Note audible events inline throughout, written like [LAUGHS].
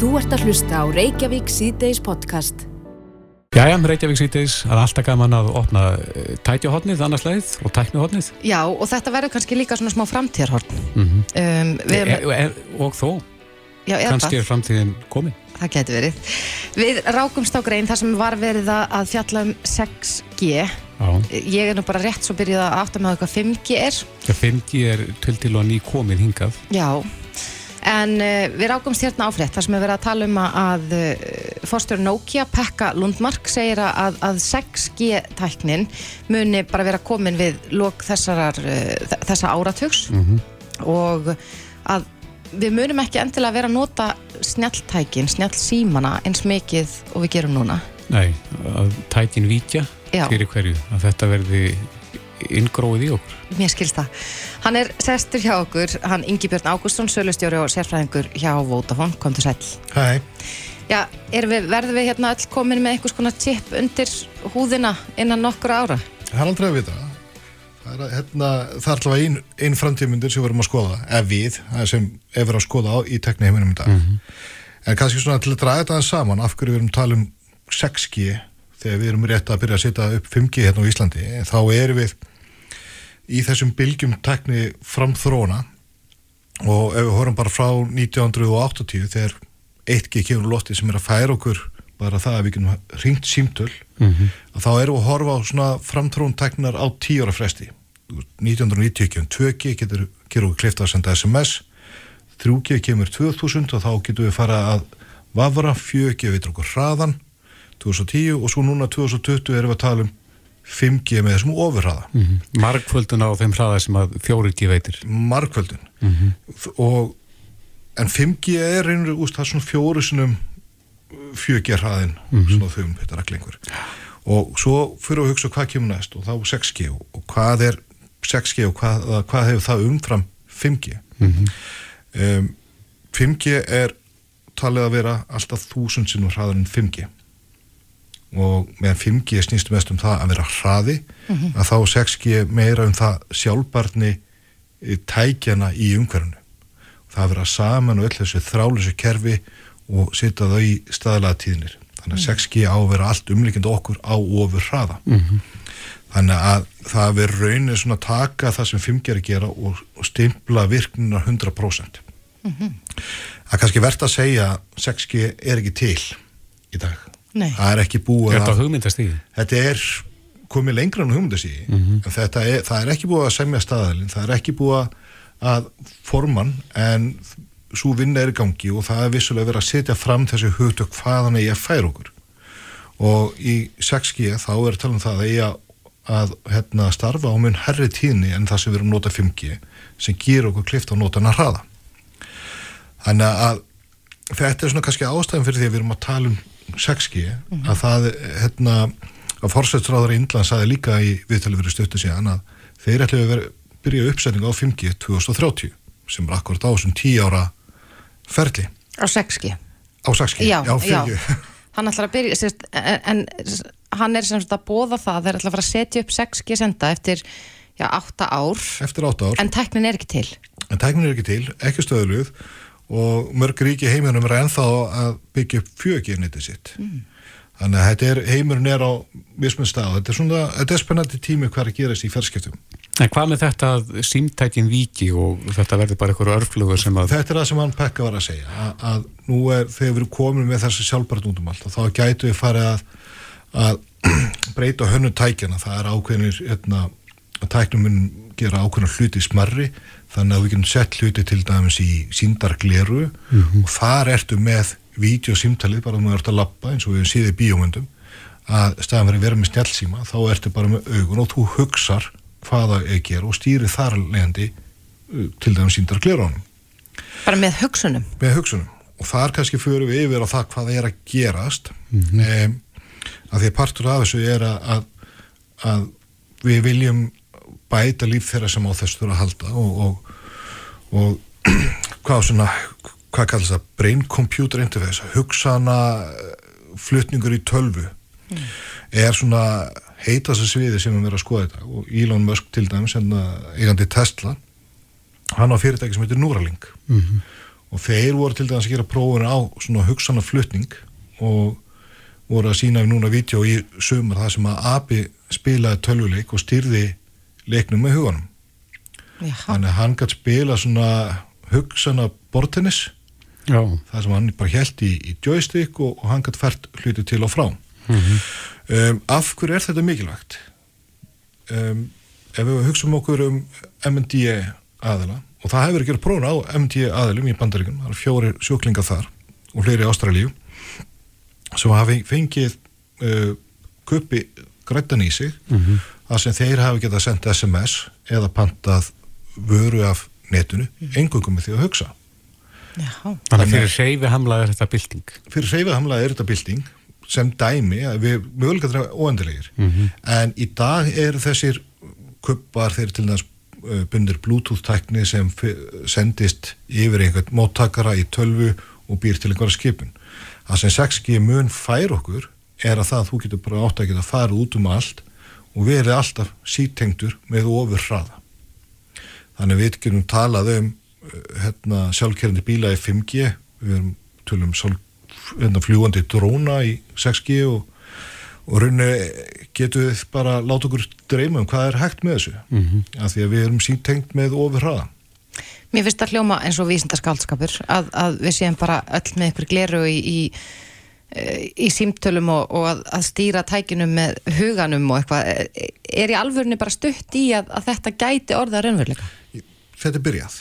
Þú ert að hlusta á Reykjavík C-Days podcast. Jæja, Reykjavík C-Days, það er alltaf gaman að opna eh, tætjuhotnið, annarsleið og tæknuhotnið. Já, og þetta verður kannski líka svona smá framtíðarhorn. Mm -hmm. um, við e, erum, e, og þó, já, kannski er framtíðin komin. Það getur verið. Við rákumst á grein þar sem var verið að að fjalla um 6G. Já, Ég er nú bara rétt svo byrjuð að átta með hvað 5G er. Já, 5G er til til og ný komin hingað. Já, en uh, við rákumst hérna áfrétt þar sem er verið að tala um að, uh, fórstjóri Nokia, Pekka Lundmark, segir að, að 6G-tæknin muni bara vera komin við lok þessarar, uh, þessa áratugs Mm og að við munum ekki endilega vera að nota snjalltækin, snjallsímana eins mikið og við gerum núna. Nei, að tækin víkja Já. fyrir hverju, að þetta verði inngróið í okkur. Mér skilst það. Hann er sestur hjá okkur, hann Ingi Björn Ágústsson, sölustjóri og sérfræðingur hjá Vodafone, kom til sæll. Hæ, Já, við, verðum við hérna öll komin með einhvers konar chip undir húðina innan nokkur ára? það er aldrei að vita. Það er, hérna, það er alltaf ein, ein framtíðmyndir sem við erum að skoða, ef við það sem við erum að skoða á í tekni heiminum í dag. En kannski svona til að draga þetta saman af hverju við erum að tala um 6G þegar við erum rétt að byrja að setja upp 5G hérna á Íslandi, þá erum við í þessum bylgjum tekni framþróna og ef við horfum bara frá 1980 þegar 1G kemur lofti sem er að færa okkur bara það að við getum ringt símtöl Mm að þá erum við að horfa á svona framtrón teknar á 10 ára fresti. 1990 kemur 2G getur, getur við klifta að senda SMS 3G kemur 2000 og þá getur við fara að vafra 4G veitur okkur hraðan 2010 og svo núna 2020 erum við að tala um 5G með þessum ofurhraða. -hmm. Margföldun á þeim hraða sem að 4G veitir. margkvöldun Mm og en 5G er reynur úst, það er svona fjóru sinum 4G hraðin svona þum, þetta allir og svo fyrir að hugsa hvað kemur næst og þá 6G og, og hvað er 6G og hvað, hvað hefur það umfram 5G um, 5G er talið að vera alltaf þúsund sinnum hraðar en 5G og meðan 5G snýst mest um það að vera hraði að þá er 6G meira um það sjálfbarni eh, tækjana í umhverfunu það að vera saman og öll þessu þrálusu kerfi og setja það í staðlega tíðnir þannig að 6G á að vera allt umlíkjandi okkur á ofur hraða þannig að það verður raunin svona að taka það sem 5G er að gera og, og stimpla virknina 100% það er kannski verðt að segja að 6G er ekki til í dag Nei. það er ekki búið Er að þetta hugmyndastíði? þetta er komið lengra en hugmyndasíði en þetta er, það er ekki búið að semja staðalinn það er ekki búið að- forman en svo vinna er í gangi og það er vissulega verið að setja fram þessi hugtök hvaðan að færa okkur og í 6G þá er talað um það að eigi að, hérna, starfa á mun herri tíðni en það sem við erum nota 5G sem gýr okkur klift á notana hraða þannig að þetta er svona kannski ástæðan fyrir því að við erum að tala um 6G að það hérna að forsættsráður í Indland saði líka í viðtalið fyrir stöttu síðan að þeir ætlu að byrja uppsetningu á 5G 2030 sem er akkurat á þessum 10 ára ferli Á 6G? á 6G, Já, já. 4G [LAUGHS] Hann ætlar að byrja, sérst, en, en hann er sem sagt að bóða það, þeir ætla að fara að setja upp 6G senda eftir, já, 8 ár, eftir 8 ár, en tæknin er ekki til. en tæknin er ekki til ekki stöðluð og mörg ríki heiminum er ennþá að byggja upp 4G netið sitt. Þannig að þetta er, heimurinn er á mismun stað, þetta er svona, þetta er spennandi tími hvað er að gerast í ferskiptum En hvað með þetta að símtækin víki og þetta verður bara einhverju örflugur sem að... Þetta er það sem hann Pekka var að segja að, að nú er, þegar við erum komin með þessi sjálfbært út um allt og þá gætu við farið að, að [CLEARS THROAT] breyta hönnu tækjana, það er ákveðinir hérna, að tæknum mun gera ákveðinir hluti smarri þannig að við getum sett hluti til dæmis í síndargleru og þar ertu með vídeosímtalið, bara þú ert að lappa eins og við séðum í bíómyndum að staðan verið vera með snjálfsíma þá ertu bara með augun og þú hugsar hvaða er að gera og stýrið þar leiðandi uh, til dæmis síndarglerunum Bara með hugsunum. með hugsunum. Og þar kannski fyrir við yfir á það hvað er að gerast. Mm um, að því að partur af þessu er að, að, að við viljum bæta líf þeirra sem á þessu þurfa að halda og, og, og [CLEARS THROAT] hvað svona hvað kallast það, brain computer interface hugsana eh, flutningur í tölvu. Er svona heitast að sviði sem við verðum að skoða þetta. Og Elon Musk til dæmis hérna, eigandi Tesla hann á fyrirtæki sem heitir Neuralink. Og þeir voru til dæmis að gera prófun á svona hugsana flutning og voru að sína núna vídeo í sumar það sem að Abi spilaði tölvuleik og styrði leiknum með huganum. Já, þannig að hann gætt spila svona hugsana bortennis Já, það sem hann bara held í, í joystick og, og hann gætt fært hluti til og frá. Um, af hverju er þetta mikilvægt? Um, ef við hugsaum okkur um MND aðila og það hefur ekki verið prófun á MND aðilum í bandaríkunum, það eru fjóri sjúklingar þar og fleiri í Ástralíu sem hafa fengið uh, kuppi grættan í sig þar sem þeir hafi getað sendt SMS eða pantað vöru af netinu, engungum með því að hugsa. Já, þannig að fyrir reyfi hamlað er þetta bylting. fyrir hreyfiðhamlaði er þetta bylting sem dæmi, að við mögulega þetta óendilegir, en í dag eru þessir kuppar þeir til þess uh, bundir bluetooth tækni sem sendist yfir einhvern móttakara í tölvu og býr til einhverja skipun. Það sem 6G mun fær okkur er að það að þú getur bara átt að geta farið út um allt og verið alltaf sítengdur með ofur hraða þannig við getum talað um uh, hérna, sjálfkerrandi bíla í 5G við erum tölum hérna, fljúandi dróna í 6G og, og raunni getum við bara láta okkur dreyma um hvað er hægt með þessu. Mm -hmm. af því að við erum sítengt með ofur hraða Mér finnst það hljóma eins og vísindaskaldskapur að, að við séum bara öll með ykkur gleru í, í, í símtölum og, og að, að stýra tækinum með huganum og eitthvað. Er í alvörinu bara stutt í að, að þetta gæti orða raunveruleika? þetta er byrjað.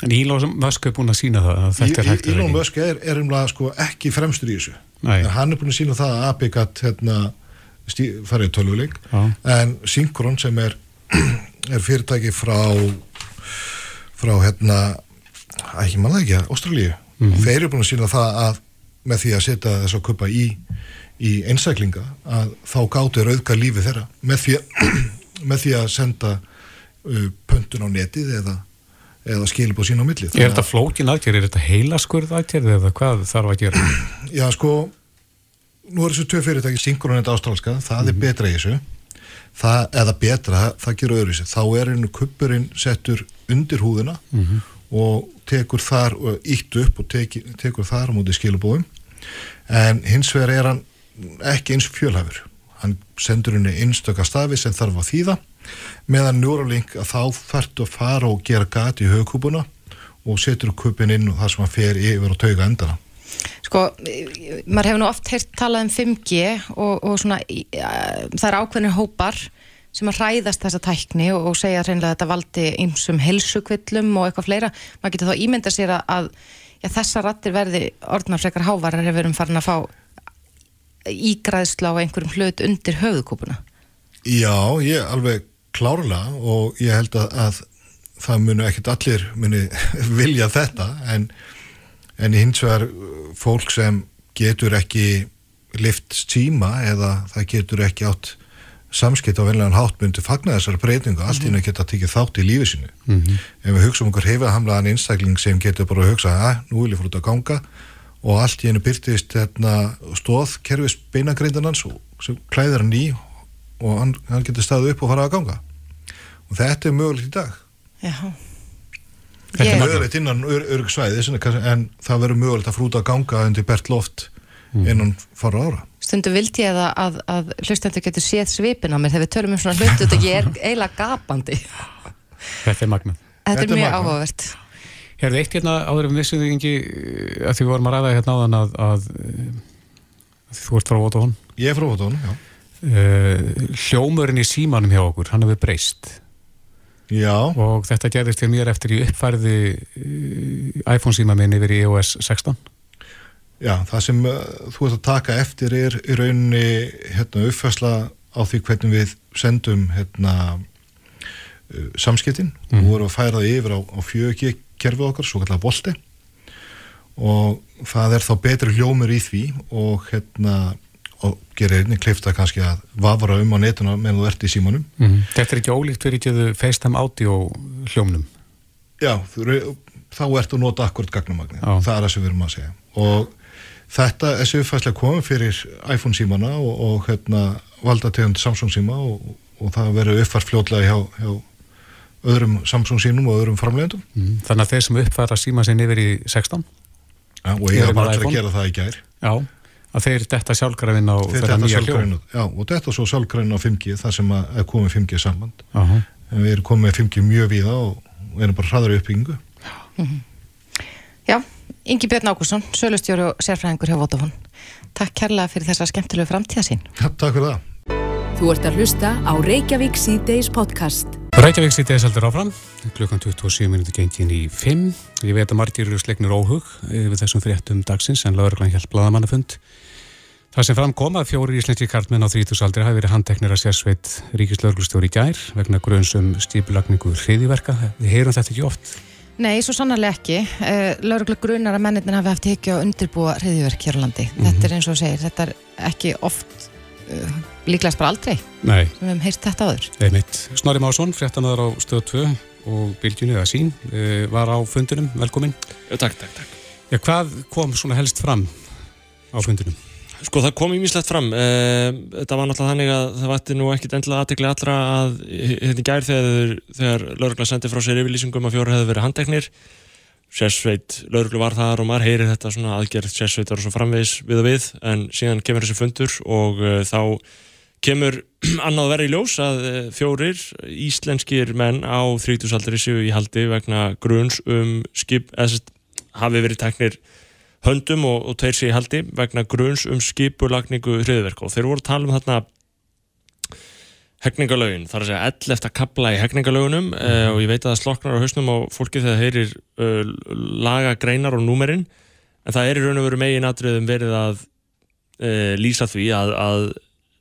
En Elon Musk er búin að sína það að þetta er hægt að Elon Musk er, er umlað sko ekki fremstur í þessu. Nei. En hann er búin að sína það að gætt hérna, farið tölvuleik. En Synchron sem er, [CLEARS THROAT] er fyrirtæki frá frá hérna ekki manna ekki, Ástralíu. Þeir eru búin að sína það að með því að setja þess að kuppa í í einsæklinga að þá gátu rauðka lífi þeirra með því [CLEARS THROAT] með því að senda uh, pöntun á netið eða, eða skilbúð sín á milli. Er þetta flókin aðgerð, er þetta heilaskurð aðgerð eða hvað þarf að gera? [CLEARS THROAT] Já, sko, nú er þessu tvö fyrirtæki Synchronet ástrálska, það er betra í þessu. Það, eða betra, það gerur öðru þá er einu kuppurinn settur undir húðina og tekur þar ítt upp og teki, tekur þar á móti skilabóðum. En hins vegar er hann ekki eins fjölhæfur. Hann sendur henni einstöka stafi sem þarf að þýða meðan Neuralink að þá fært að fara og gera gat í högkúpuna og setur kuppin inn og það sem hann fer yfir og tauga endana. Sko, maður hefur nú oft heyrt talað um 5G og, og svona, eh, það er ákveðnir hópar sem að hræðast þessa tækni og, og segja hreinlega að þetta valdi ymsum helsukvillum og eitthvað fleira. Maður getur þá ímynda sér að, að já, þessar rattir verði orðnar frekar hávarar ef við erum farin að fá ígræðsla á einhverjum hlut undir höfðkúpuna. Já, ég alveg klárlega og ég held að, að það munu ekkert allir muni [LAUGHS] vilja þetta en, en hins vegar uh, fólk sem getur ekki lift síma eða það getur ekki átt samskipt á venlegan hátt myndi fagna þessar breytingu. Allt í mm geta tekið þátt í lífi sínu. Ef við hugsaum okkur hefða hamlaðan einstakling sem getur bara að hugsa að nú vil ég fór út að ganga. Og allt í hennu byrtist hérna, stóð kerfis beinagrindinans sem klæðir hann í og hann, hann getur staðið upp og farað að ganga. Og þetta er mögulegt í dag. Já. Þetta er mögulegt. innan ör, örg svæði en það verður mögulegt að frúta að ganga undir bert loft innan fara ára. Stundu vildi ég að, að, að hlustendur getur séð svipin á mér þegar við tölum um svona hlutu þetta ég er eiginlega gapandi. Þetta er magnað. Þetta Þetta er er mjög áhugavert. Hérðu eitt hérna áður en við vissum því ekki að því við vorum að ræða hérna áðan að, að, að þú ert frá Votahón ég er frá Votón, já. Uh, hljómurinn í símanum hjá okkur hann hefur breyst. Já, og þetta gerðist til mér eftir í uppfærði uh, iPhone síma minn yfir í iOS 16 já, það sem uh, þú ert að taka eftir er í rauninni hérna, uppfæsla á því hvernig við sendum hérna, uh, samskiptin mm. og vorum að færa það yfir á, á fjögi kerfið okkar, svo kallar volti og það er þá betri hljómur í því og hérna og gerir einnig klifta kannski að vafra um á netuna meðan þú ert í símanum mm. Þetta er ekki ólíkt fyrir ekki að FaceTime audio hljómnum Já, þú þá ertu að nota akkord gagnumagnin, Já. það er það sem við erum að segja og þetta er sem uppfæslega komið fyrir iPhone símana og, og hérna valdategund Samsung síma og, og það verður uppfært fljótlega hjá, hjá öðrum Samsung sínum og öðrum framlegundum Mm. Þannig að þeir sem uppfæra síma sinni yfir í 16 ja, og ég hef bara allir að gera það í gær. Já, að þeir detta sjálfgrafin á Þeir þeirra þetta nýja hljóm Já, og þetta svo sjálfgræn á 5G það sem að er komið 5G samband. Aha. en við erum komið með 5G mjög víða og við erum bara hraður í uppbyggingu. Já, Ingi Björn Ágússon, sölustjóri og sérfræðingur hjá Vodafone. Takk kærlega fyrir þessa skemmtilegu framtíðasín. Já, takk fyrir það Þú ert að hlusta á Reykjavík C-Days podcast. Reykjavík þess heldur áfram klukkan 27 minúti gengin í 5 Ég veit að margir eru slegnir óhug við þessum fréttum dagsins en lauruglan hjálp blaðamannafund Það sem framkom að fjóri íslenski kartmenn á 30 aldri hafi verið handteknir að sérsveit ríkislauglustjóri í gær vegna grunnsum stípulagningu hriðiverka. Við heyrum þetta ekki oft. Nei, svo sannarlega ekki. Uh, Lauruglu grunar að mennirnir hafi haft ekki að undirbúa hriðjverk hér á landi. Þetta er eins og segir, þetta er ekki oft, uh, líklegast bara aldrei, Nei, við hefum heyrt þetta áður. einmitt. Snorri Másson, fréttamaður á stöð 2 og Bylgjunni eða sín eh, var á fundunum, velkomin. Takk, takk, takk. Já, hvað kom svona helst fram á fundunum? Sko það kom ímislegt fram. Eh, þetta var náttúrulega þannig að það vætti nú ekkit endilega aðtekli allra að hérna gær þegar, þegar laurugla sendi frá sér yfirlýsingum að fjóri hefði verið handteknir sérsveit, lauruglu var þar og maður heyrir þetta svona aðgerð sérsveitar og svo framvegis við og við en síðan kemur þessi fundur og uh, þá kemur [CLEARS THROAT] annað verið í ljós að uh, fjórir íslenskir menn á 30 aldri séu í haldi vegna gruns um skip, eða hafi verið teknir höndum og, og tveir sig í haldi vegna gruns um skipulagningu hriðverk og þeir voru að tala um þarna hegningalögin, þar að segja 11. kapla í hegningalögunum mm og ég veit að það sloknar á hausnum á fólki þegar heyrir uh, laga greinar og númerinn en það er í raun og veru megin atriðum verið að uh, lýsa því að, að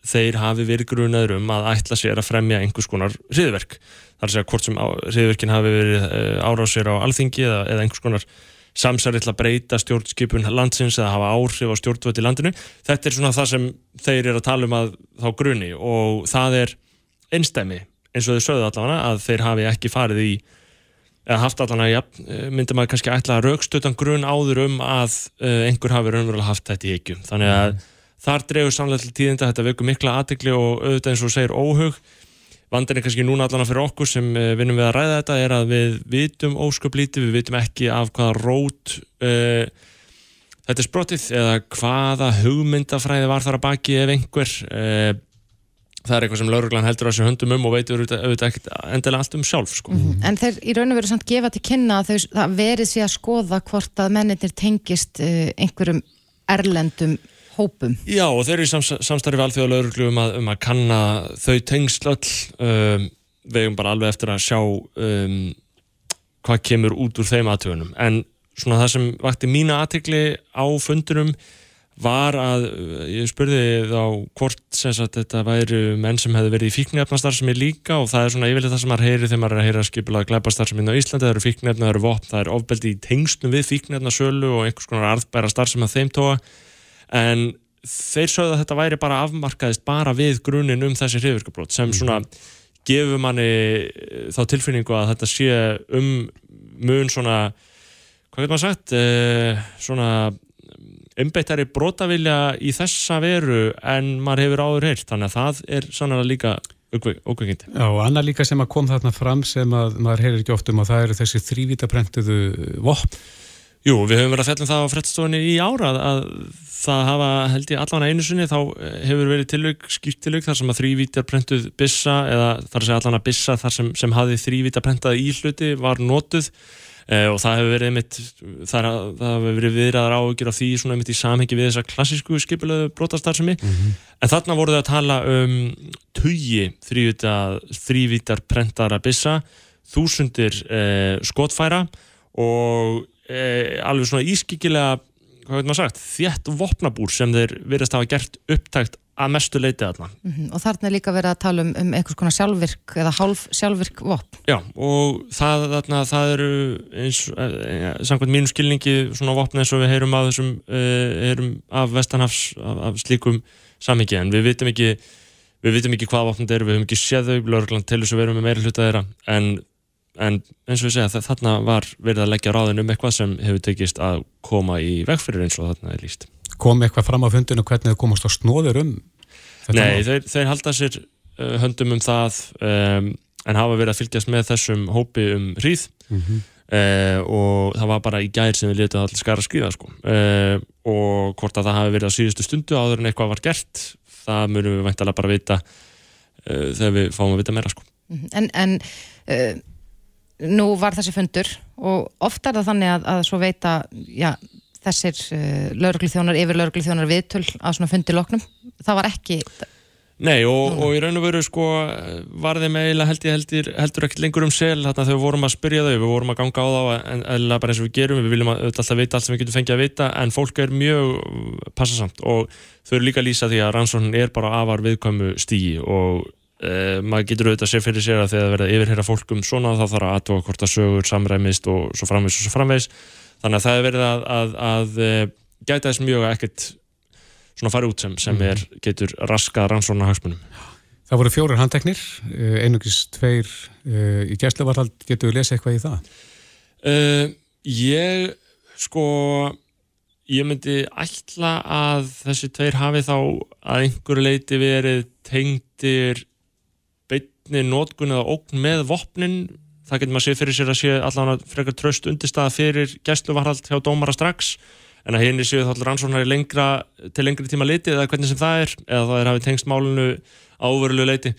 þeir hafi verið grunaður um að ætla sér að fremja einhvers konar hriðverk þar að segja hvort sem hriðverkin hafi verið uh, árásir á alþingi eða, eða einhvers konar samsarið til að breyta stjórnskipun landsins eða hafa áhrif á stjórnvöld í landinu. Þetta er svona það sem þeir eru að tala um að þá gruni og það er einstæmi eins og þau sögðu allavega að þeir hafi ekki farið í eða haft allavega, ja, myndi maður kannski ætla að raukstötan grun áður um að uh, einhver hafi raunverulega haft þetta í ekki. Þannig að þar dregur samlega til tíðinda þetta veku mikla aðtikli og auðvitað eins og segir óhug vandinni kannski núna allan fyrir okkur sem uh, vinnum við að ræða þetta er að við vitum ósköplítið, við vitum ekki af hvaða rót uh, þetta er sprottið eða hvaða hugmyndafræði var þar að baki ef einhver uh, það er eitthvað sem lauruglan heldur á sér höndum um og veitur auðvitað ekkert endilega allt um sjálf sko. Mm En þeir í raun og veru samt gefa til kynna að þau það verið sér að skoða hvort að mennirnir tengist uh, einhverjum erlendum hópum. Já og þeir eru í sams samstarfi við alþjóða lauruglu um um að kanna þau tengsl öll. Um, við eigum bara alveg eftir að sjá um, hvað kemur út úr þeim aðtöfunum en svona það sem vakti mína aðtekli á fundunum var að uh, ég spurði þá hvort sem sagt þetta væri menn sem hefði verið í fíknefnastar sem er líka og það er svona yfirlega það sem maður heyri þegar maður er að heyra skipulað glæpastar sem er á Íslandi, það eru fíknefna, það eru vopn, það eru ofbeldi í tengslum við fíknefnasölu og einhvers konar arðbæra starf sem að þeim tóa en þeir sögðu að þetta væri bara afmarkaðist bara við grunin um þessi hriðvirkabrót sem svona gefur manni eh, þá tilfinningu að þetta sé um mun svona hvað getur maður sagt eh, svona umbeittari brotavilja í þessa veru en maður hefur áður heyrt þannig að það er sannlega líka ókveikindi. Já, og annað líka sem að kom þarna fram sem að maður heyrir ekki oft um og það eru þessi þrývítaprentuðu vopn. Jú, við höfum verið að fjalla um það á frettstofunni í ára að það hafa, held ég, allan einu sinni þá hefur verið tilög, skýrt tilög þar sem að þrývítarprentuð bissa eða þar sem allan að bissa þar sem, sem hafi þrývítarprentað í hluti var notuð Eh, og það hefur verið einmitt það, það hefur verið viðraðar áhugir á því svona einmitt í samhengi við þessa klassísku skipulegu brotastarðsemi mm -hmm. en þarna voru þau að tala um tugi þrývítar prentara bissa þúsundir eh, skotfæra og eh, alveg svona ískikilega hvað veit maður sagt, þjætt vopnabúr sem þeir verðast hafa gert upptækt að mestu leiti allan. Mm -hmm. Og þarna er líka verið að tala um, um einhvers konar sjálfvirk eða hálf sjálfvirk vopn. Já, og það, þarna, það eru eins, eh, samkvæmt mínu skilningi svona vopn eins og við heyrum af þessum eh, heyrum af Vestanhafs af, af slíkum samhengi, en við vitum ekki við vitum ekki hvað vopn þetta eru, við höfum ekki séð þau, Lörgland telur svo verum með meira hluta þeirra en, en eins og við segja þarna var verið að leggja ráðin um eitthvað sem hefur tekist að koma í vegfyrir eins og þarna er líst kom eitthvað fram á fundinu hvernig þau komast á snóður um Nei, þeir, þeir halda sér uh, höndum um það um, en hafa verið að fylgjast með þessum hópi um hríð mm -hmm. uh, og það var bara í gær sem við letum allir skara skriða sko. uh, og hvort að það hafi verið á síðustu stundu áður en eitthvað var gert það mjögum við væntalega bara vita uh, þegar við fáum að vita meira sko. Mhm. En, en nú var þessi fundur og ofta er það þannig að, að svo veita já, þessir uh, lauruglu þjónar, yfir lauruglu þjónar viðtöl að svona fundi loknum. Það var ekki Nei og, og í raun og veru sko var þeim eiginlega held ég heldur, heldur ekkert lengur um sel þarna þegar við vorum að spyrja þau, við vorum að ganga á þá en eða bara eins og við gerum, við viljum alltaf vita allt sem við getum fengið að vita en fólk er mjög passasamt og þau eru líka að lýsa því að rannsóknin er bara afar viðkvæmu stígi og e, maður getur auðvitað að sé fyrir sér að þegar það verða yfirherra fólkum svona þá þarf að aðtóa hvort að sögur samræmist og svo framvegs og svo framvegs þannig að það er verið að, að, að, að gæta þess mjög að ekkert svona fari út sem, sem mhm. er, getur raskað rannsóna hagsmunum. Það voru fjórar handteknir, eh, einugis tveir uh, í gæslevarhald, getur við lesið eitthvað í það? Uh, ég, sko, ég myndi ætla að þessi tveir hafi þá að einhverju leiti verið tengtir beitni nótgun eða ógn með vopnin, það getur maður að sé fyrir sér að sé allavega frekar tröst undirstaða fyrir gæslevarhald hjá dómara strax, en að henni séu þá rannsóknar til lengri tíma leiti eða hvernig sem það er eða það er hafið tengst málunu áverulegu leiti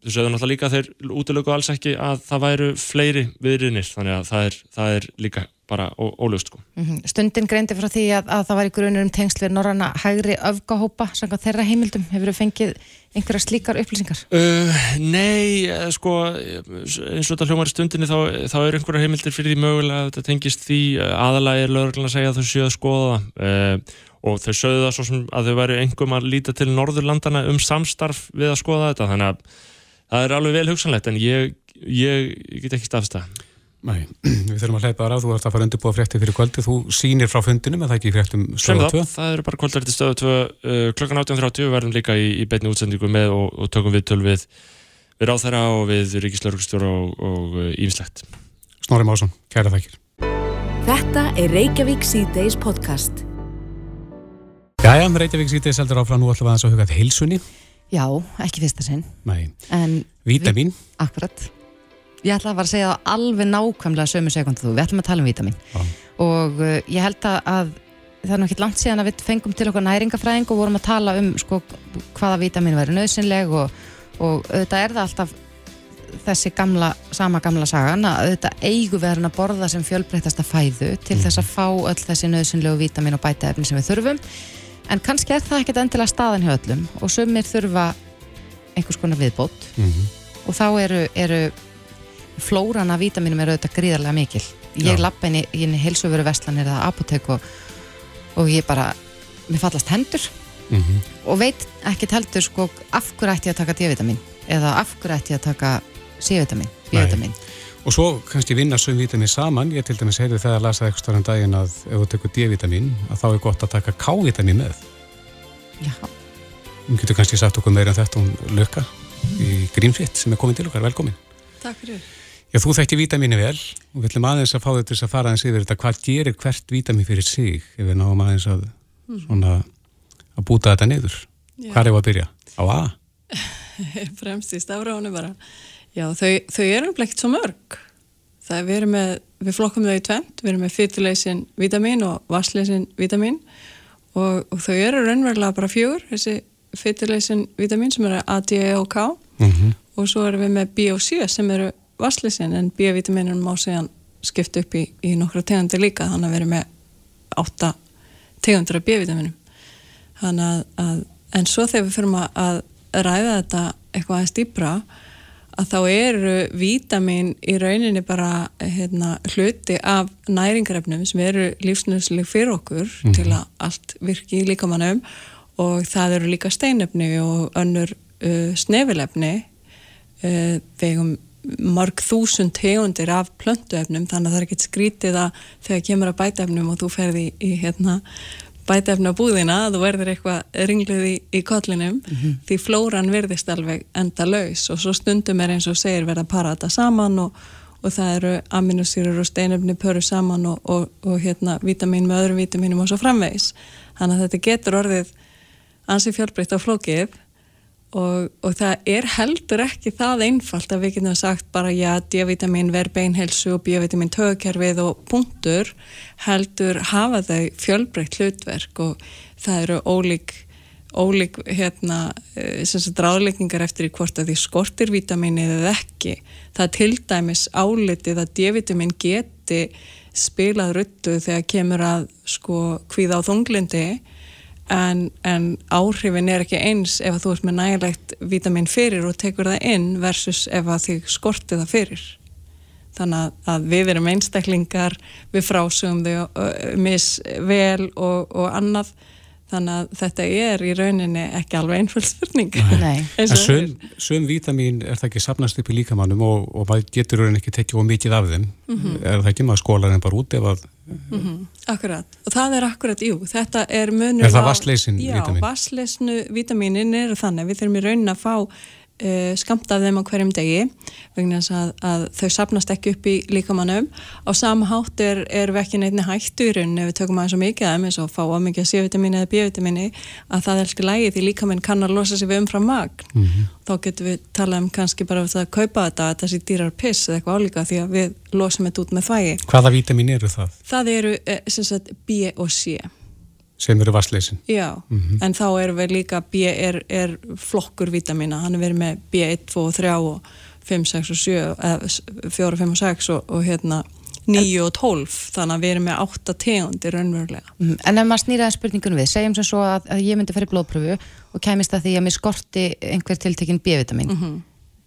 þú sögðu náttúrulega líka þeir útlöku alls ekki að það væru fleiri viðriðnir þannig að það er, það er líka bara ólust sko. mm -hmm. Stundin greindi frá því að, að það var í grunir um tengsl við norranna hægri öfgahópa þeirra heimildum, hefur þau fengið einhverja slíkar upplýsingar? Uh, nei, eh, sko eins og þetta hljómar í stundinni þá, þá er einhverja heimildir fyrir því mögulega að þetta tengist því eh, aðalega er lögurlega að segja að þau séu að skoða uh, og þau sögðu það svo sem að þau væri einhverjum að líta til Norðurlandana um samstarf við að skoða þetta þannig að það er alveg vel hugsanlegt en ég, ég, ég get ekki stafsta Nei, [CLEARS THROAT] við þurfum að hleypa þar á, þú ert að fara undirbúa frétti fyrir kvöldi, þú sýnir frá fundinum en það ekki fréttum stöðu 2? Það eru bara kvöldverði stöðu 2 uh, klokkan 18.30 við verðum líka í, í beitni útsendingu með og, og tökum við töl við við ráþæra og við Ríkislaurugstjóra og ímislegt uh, Snorri Másson, kæra þakkir. Þetta er Reykjavík C-Days podcast. Jæja, Reykjavík C-Days heldur áfram. Nú alltaf aðeins að hugað heilsunni. Já, ekki fyrsta sinn. Vítamin Akkurat Ég ætla að fara að segja það alveg nákvæmlega sömu sekundu þú, við ætlum að tala um vítamin ah. og uh, ég held að það er náttúrulega langt síðan að við fengum til okkar næringafræðing og vorum að tala um sko, hvaða vítamin væri nöðsynleg og, og auðvitað er það alltaf þessi gamla, sama gamla sagan að auðvitað eigu verðin að borða sem fjölbreytasta fæðu til mm. þess að fá öll þessi nöðsynlegu vítamin og bætaefni sem við þurfum en kannski er það ekkert endilega staðan hjá öllum og sumir þurfa einhvers konar viðbót mm -hmm. og þá eru, eru flóran af vítaminum er auðvitað gríðarlega mikil. Ég lapp inn í, í helsöfuru vestlanir eða apotek og, og ég bara mér fallast hendur. Mm -hmm. og veit ekkert heldur sko af hverju ætti ég að taka D-vitamin eða af hverju ætti ég að taka C-vitamin, B-vitamin og svo kannski vinna sögum vítamin saman. Ég til dæmis heyrði þegar að lasa eitthvað starfum daginn að ef þú tekur D-vitamin að þá er gott að taka K-vitamin með. Já. Hún getur kannski sagt okkur meira en um þetta hún lökka í Greenfit sem er komin til okkar, velkomin. Takk fyrir Já, þú þekkti vítamini vel og við ætlum aðeins að fá þetta að fara aðeins yfir þetta. Hvað gerir hvert vítamin fyrir sig ef við náum aðeins að, mm. svona, að búta þetta niður? Já. Hvað er það að byrja? Á A? [LAUGHS] Fremst í stafránu bara. Já, þau, þau eru ekkert svo mörg. Það er, við, með, við flokkum þau í tvent, við erum með fyrirleysin vítamin og vassleysin vítamin og, og þau eru raunverulega bara fjögur, þessi fyrirleysin vítamin sem eru A, D, E og K mm -hmm. og svo erum við með B og C sem eru vassleysin en B-vitaminum má segjan skipta upp í, í nokkra tegundir líka þannig að við erum með átta tegundir af B-vitaminum að, að en svo þegar við fyrir að ræða þetta eitthvað aðeins dýbra að þá eru vítamin í rauninni bara hérna, hluti af næringarefnum sem eru lífsnöðsleg fyrir okkur mm til að allt virki í líkamannum og það eru líka steinefni og önnur uh, snefilefni uh, vegum marg þúsund tegundir af plöntuefnum þannig að það er ekkert skrítið að þegar kemur að bætefnum og þú ferði í, í hérna, bætefna búðina þú verður eitthvað ringlið í, í kollinum mm -hmm. því flóran verðist alveg enda laus og svo stundum er eins og segir verða að para þetta saman og, og það eru aminosýrur og steinöfni pöru saman og, og, og hérna vítamin með öðrum vítaminum og svo framvegs þannig að þetta getur orðið ansi fjálbreytt á flókið og, og það er heldur ekki það einfalt að við getum sagt bara já, D-vitamin verð beinhelsu og B-vitamin tögkerfið og punktur heldur hafa þau fjölbreytt hlutverk og það eru ólík ólík hérna eh, ráðleikningar eftir í hvort að því skortir vitaminið eða ekki. Það til dæmis álitið að D-vitamin geti spilað ruttu þegar kemur að sko hvíða á þunglindi en, en áhrifin er ekki eins ef að þú ert með nægilegt vitamin fyrir og tekur það inn versus ef að þig skorti það fyrir. Þannig að við erum einstaklingar við frásugum þau misvel og, og annað þannig að þetta er í rauninni ekki alveg einföld spurning [LAUGHS] en söm, söm vítamin er það ekki sapnast upp í líkamannum og, og maður getur rauninni ekki tekið ómikið af þeim mm -hmm. er það ekki maður skólar en bara út ef að mm -hmm. Akkurat, og það er akkurat, jú þetta er munur Er það vassleysin vítamin? Já, vassleysnu vítaminin er þannig við þurfum í rauninni að fá uh, eh, skamt af þeim á hverjum degi vegna þess að, að þau sapnast ekki upp í líkamannum á sama hátt er, er við ekki neittni hættu í rauninni ef við tökum aðeins og mikið af þeim eins og fá að mikið C-vitamini eða B-vitamini að það er alltaf lægið því líkamann kann að losa sig við umfram magn mm -hmm. þá getur við talað um kannski bara að kaupa þetta að þessi dýrar piss eða eitthvað álíka því að við losum þetta út með þvægi Hvaða vitamin eru það? Það eru eh, sagt, B og C sem eru vassleysin Já, mm -hmm. en þá er við líka B er, er flokkur vitamina, hann er verið með B1, 2 og 3 og 5, 6 og 7 eða 4, 5 og 6 og, og hérna 9 og 12, þannig að við erum með 8 tegundir raunverulega. Mm, en ef maður snýraði spurningunum við, segjum sem svo að, að ég myndi fyrir blóðpröfu og kemist að því að mér skorti einhver tiltekinn B-vitamin mm -hmm.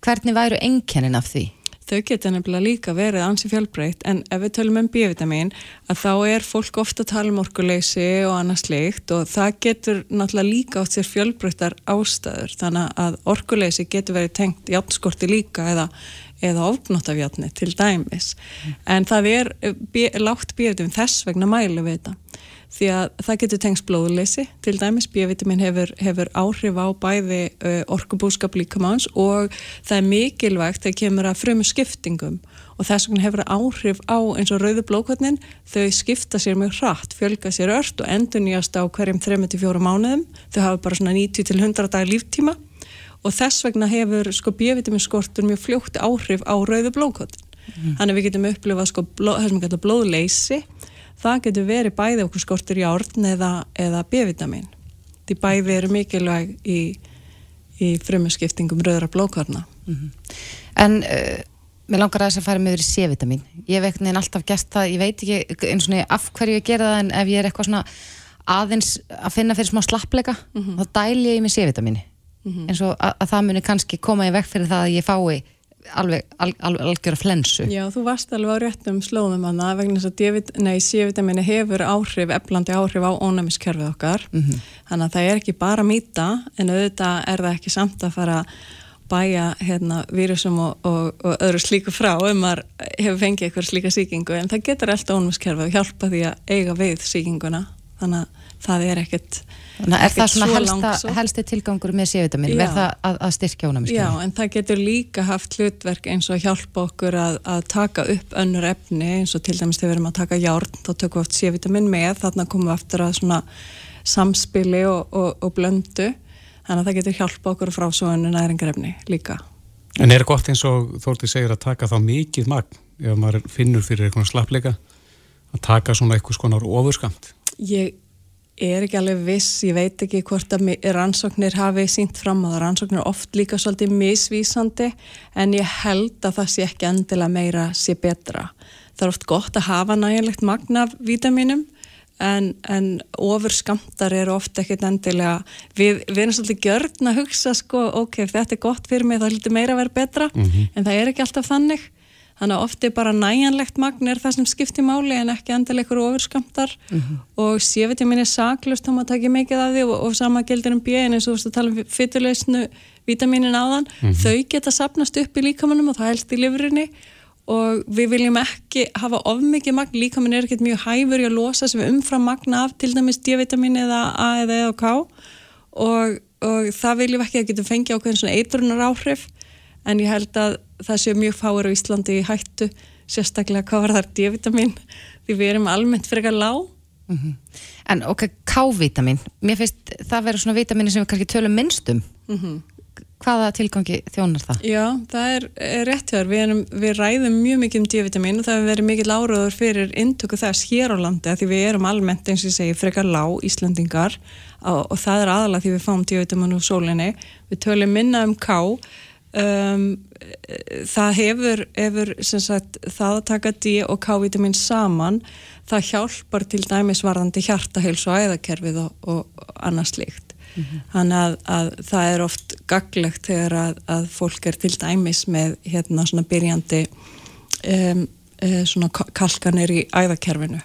hvernig væru enkennin af því? Þau geta nefnilega líka verið ansi fjálbreytt en ef við tölum um B-vitamin að þá er fólk ofta að tala um orkuleysi og annað slikt og það getur náttúrulega líka átt sér fjálbreyttar ástæður. Þannig að orkuleysi getur verið tengt játnskorti líka eða, eða ofnóttafjátni til dæmis. Mm. en það er lágt B-vitamin þess vegna mælu við þetta því að það getur tengst blóðleysi til dæmis, B-vitamin hefur, hefur áhrif á bæði uh, orkubúskap líkamáns og það er mikilvægt þegar kemur að frömu skiptingum. Og þess vegna hefur áhrif á eins og rauðu blóðkvotnin þau skipta sér mjög hratt, fjölga sér ört og endur nýjast á hverjum 3-4 mánuðum. Þau hafa bara svona 90-100 dagar líftíma. Og þess vegna hefur sko B-vitamin skortur mjög fljótt áhrif á rauðu blóðkvotnin mm. þannig við getum upplifað sko bló, blóðleysi það getur verið bæði okkur skortur í árn eða, eða B-vitamin því bæði eru mikilvæg í, í frumuskiptingum röðra blókarna mm -hmm. En uh, mér langar að þess að fara með yfir í C-vitamin ég hef ekkert alltaf gert það, ég veit ekki eins og af hverju ég gera það en ef ég er eitthvað svona aðeins að finna fyrir smá slappleika mm -hmm. þá dæl ég í mig C-vitamini mm -hmm. eins og að, að það muni kannski koma í vekk fyrir það að ég fái alveg, alveg, alveg algjör að flensu. Já, þú varst alveg á réttum slóðum að það vegna þess að C-vitamini hefur áhrif, eflandi áhrif á ónæmiskerfið okkar mm -hmm. þannig að það er ekki bara mýta en auðvitað er það ekki samt að fara bæja hérna, vírusum og, og, og öðru slíku frá ef maður hefur fengið eitthvað slíka síkingu en það getur alltaf ónæmiskerfið og hjálpa því að eiga við síkinguna þannig að það er ekkert Þannig er það svona helsta, helsti tilgangur með C-vitamin, verð það að, að styrkja ónæmiskerfi? Já, en það getur líka haft hlutverk eins og að hjálpa okkur að, að taka upp önnur efni eins og til dæmis þegar við erum að taka járn, þá tökum við oft C-vitamin með, þarna komum við aftur að svona samspili og, og, og blöndu, þannig að það getur hjálpa okkur frá svo önnu næringarefni líka. En er gott eins og Þórti segir að taka þá mikið magn, ef maður finnur fyrir eitthvað slappleika, að taka svona eitthvað skonar ofurskamt? Ég er ekki alveg viss, ég veit ekki hvort að rannsóknir hafi sínt fram það rannsóknir oft líka svolítið misvísandi en ég held að það sé ekki endilega meira sé betra. Það er oft gott að hafa nægilegt magna vítaminum en, en ofur skamtar eru oft ekkert endilega, við, við erum svolítið gjörn að hugsa sko, ok, þetta er gott fyrir mig, það hljóti meira að vera betra mm -hmm. en það er ekki alltaf þannig Þannig að ofti bara næjanlegt magn er það sem skiptir máli en ekki endilegur ofurskamtar mm -hmm. og sévitamin er saklust þá maður takir mikið af því og, og sama gildir um björn eins og þú veist að tala um fyrirleysnu vitaminin áðan, mm -hmm. þau geta sapnast upp í líkamannum og það helst í lifurinni og við viljum ekki hafa of mikið magn, líkamann er ekkert mjög hæfur í að losa sem umfram magna af til dæmis D-vitamin eða A eða E og K og, og það viljum ekki að getum fengið ákveðin svona eitrunar áhrif en ég held að það séu mjög fáir á Íslandi í hættu sérstaklega hvað var þar D-vitamin því við erum almennt fyrir eitthvað lág mm -hmm. En ok, K-vitamin mér finnst það verður svona vitamini sem við kannski tölum minnstum mm -hmm. hvaða tilgangi þjónar það? Já, það er, er rétt hjá þér. Við, erum, við ræðum mjög mikið um D-vitamin og það hefur verið mikið láruður fyrir intöku þess hér á landi að því við erum almennt eins og ég segi frekar lág Íslandingar og, og það er aðalega því við fáum D-vitamin úr sólinni. Við tölum minna um ká um, það hefur, hefur sagt, það að taka D og K-vitamin saman það hjálpar til dæmis varðandi hjartaheils og æðakerfið og, og annars líkt mm -hmm. þannig að, að það er oft gaglegt þegar að, að fólk er til dæmis með hérna svona byrjandi um, uh, svona kalkanir í æðakerfinu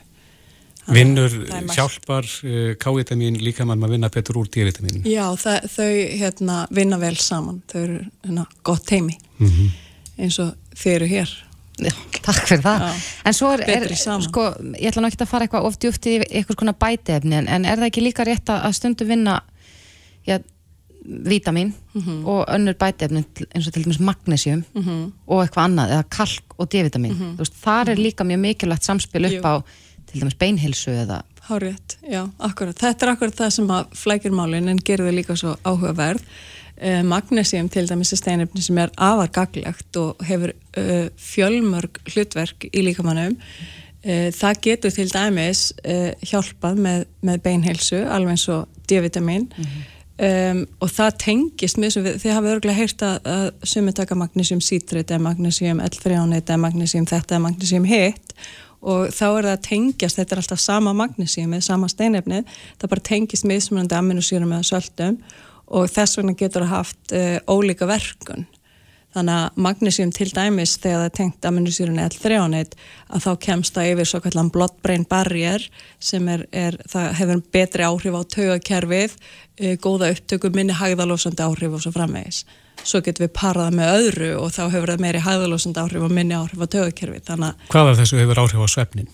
Vinnur, hjálpar uh, K-vitamin líka mann að vinna betur úr D-vitamin? Já, það, þau hérna, vinna vel saman, þau eru hérna, gott heimi mm -hmm. eins og þau eru hér Já, takk fyrir það. Já, en svo er, er sko, ég ætla ekki að fara eitthvað oft djúft í eitthvað svona bætefni, en er það ekki líka rétt að stundu vinna já, vítamin mm -hmm. og önnur bætefni eins og til dæmis magnesium mm -hmm. og eitthvað annað, eða kalk og D-vitamin. Mm -hmm. Þú veist, þar er líka mjög mikilvægt samspil upp Jú. á til dæmis beinhilsu eða... Hárið, já, akkurat. Þetta er akkurat það sem að flækir málinn en gerir það líka svo áhugaverð. Uh, magnesium til dæmis er steinöfni sem er afar gaglegt og hefur uh, fjölmörg hlutverk í líkamannum. Uh, það getur til dæmis hjálpað með, með beinhilsu, alveg eins og D-vitamin. Mm -hmm. Um, og það tengist með þess að þið hafa örgulega heyrt að, að sumi taka magnesium citrit eða magnesium L3-ánit eða magnesium þetta eða magnesium hitt og þá er það að tengjast, þetta er alltaf sama magnesium eða sama steinefnið, það bara tengist meðsmunandi aminosýrum eða söldum og þess vegna getur það haft uh, ólíka verkun Þannig að magnesium til dæmis þegar það er tengt aminosýrun L3-ánit að þá kemst það yfir svo kallan blood-brain barrier sem er, er, það hefur betri áhrif á taugakerfið, e, góða upptöku, minni hægðalósandi áhrif og svo framvegis. Svo getur við parað með öðru og þá hefur það meiri hægðalósandi áhrif og minni áhrif á taugakerfið. Hvað af þessu hefur áhrif á svefnin?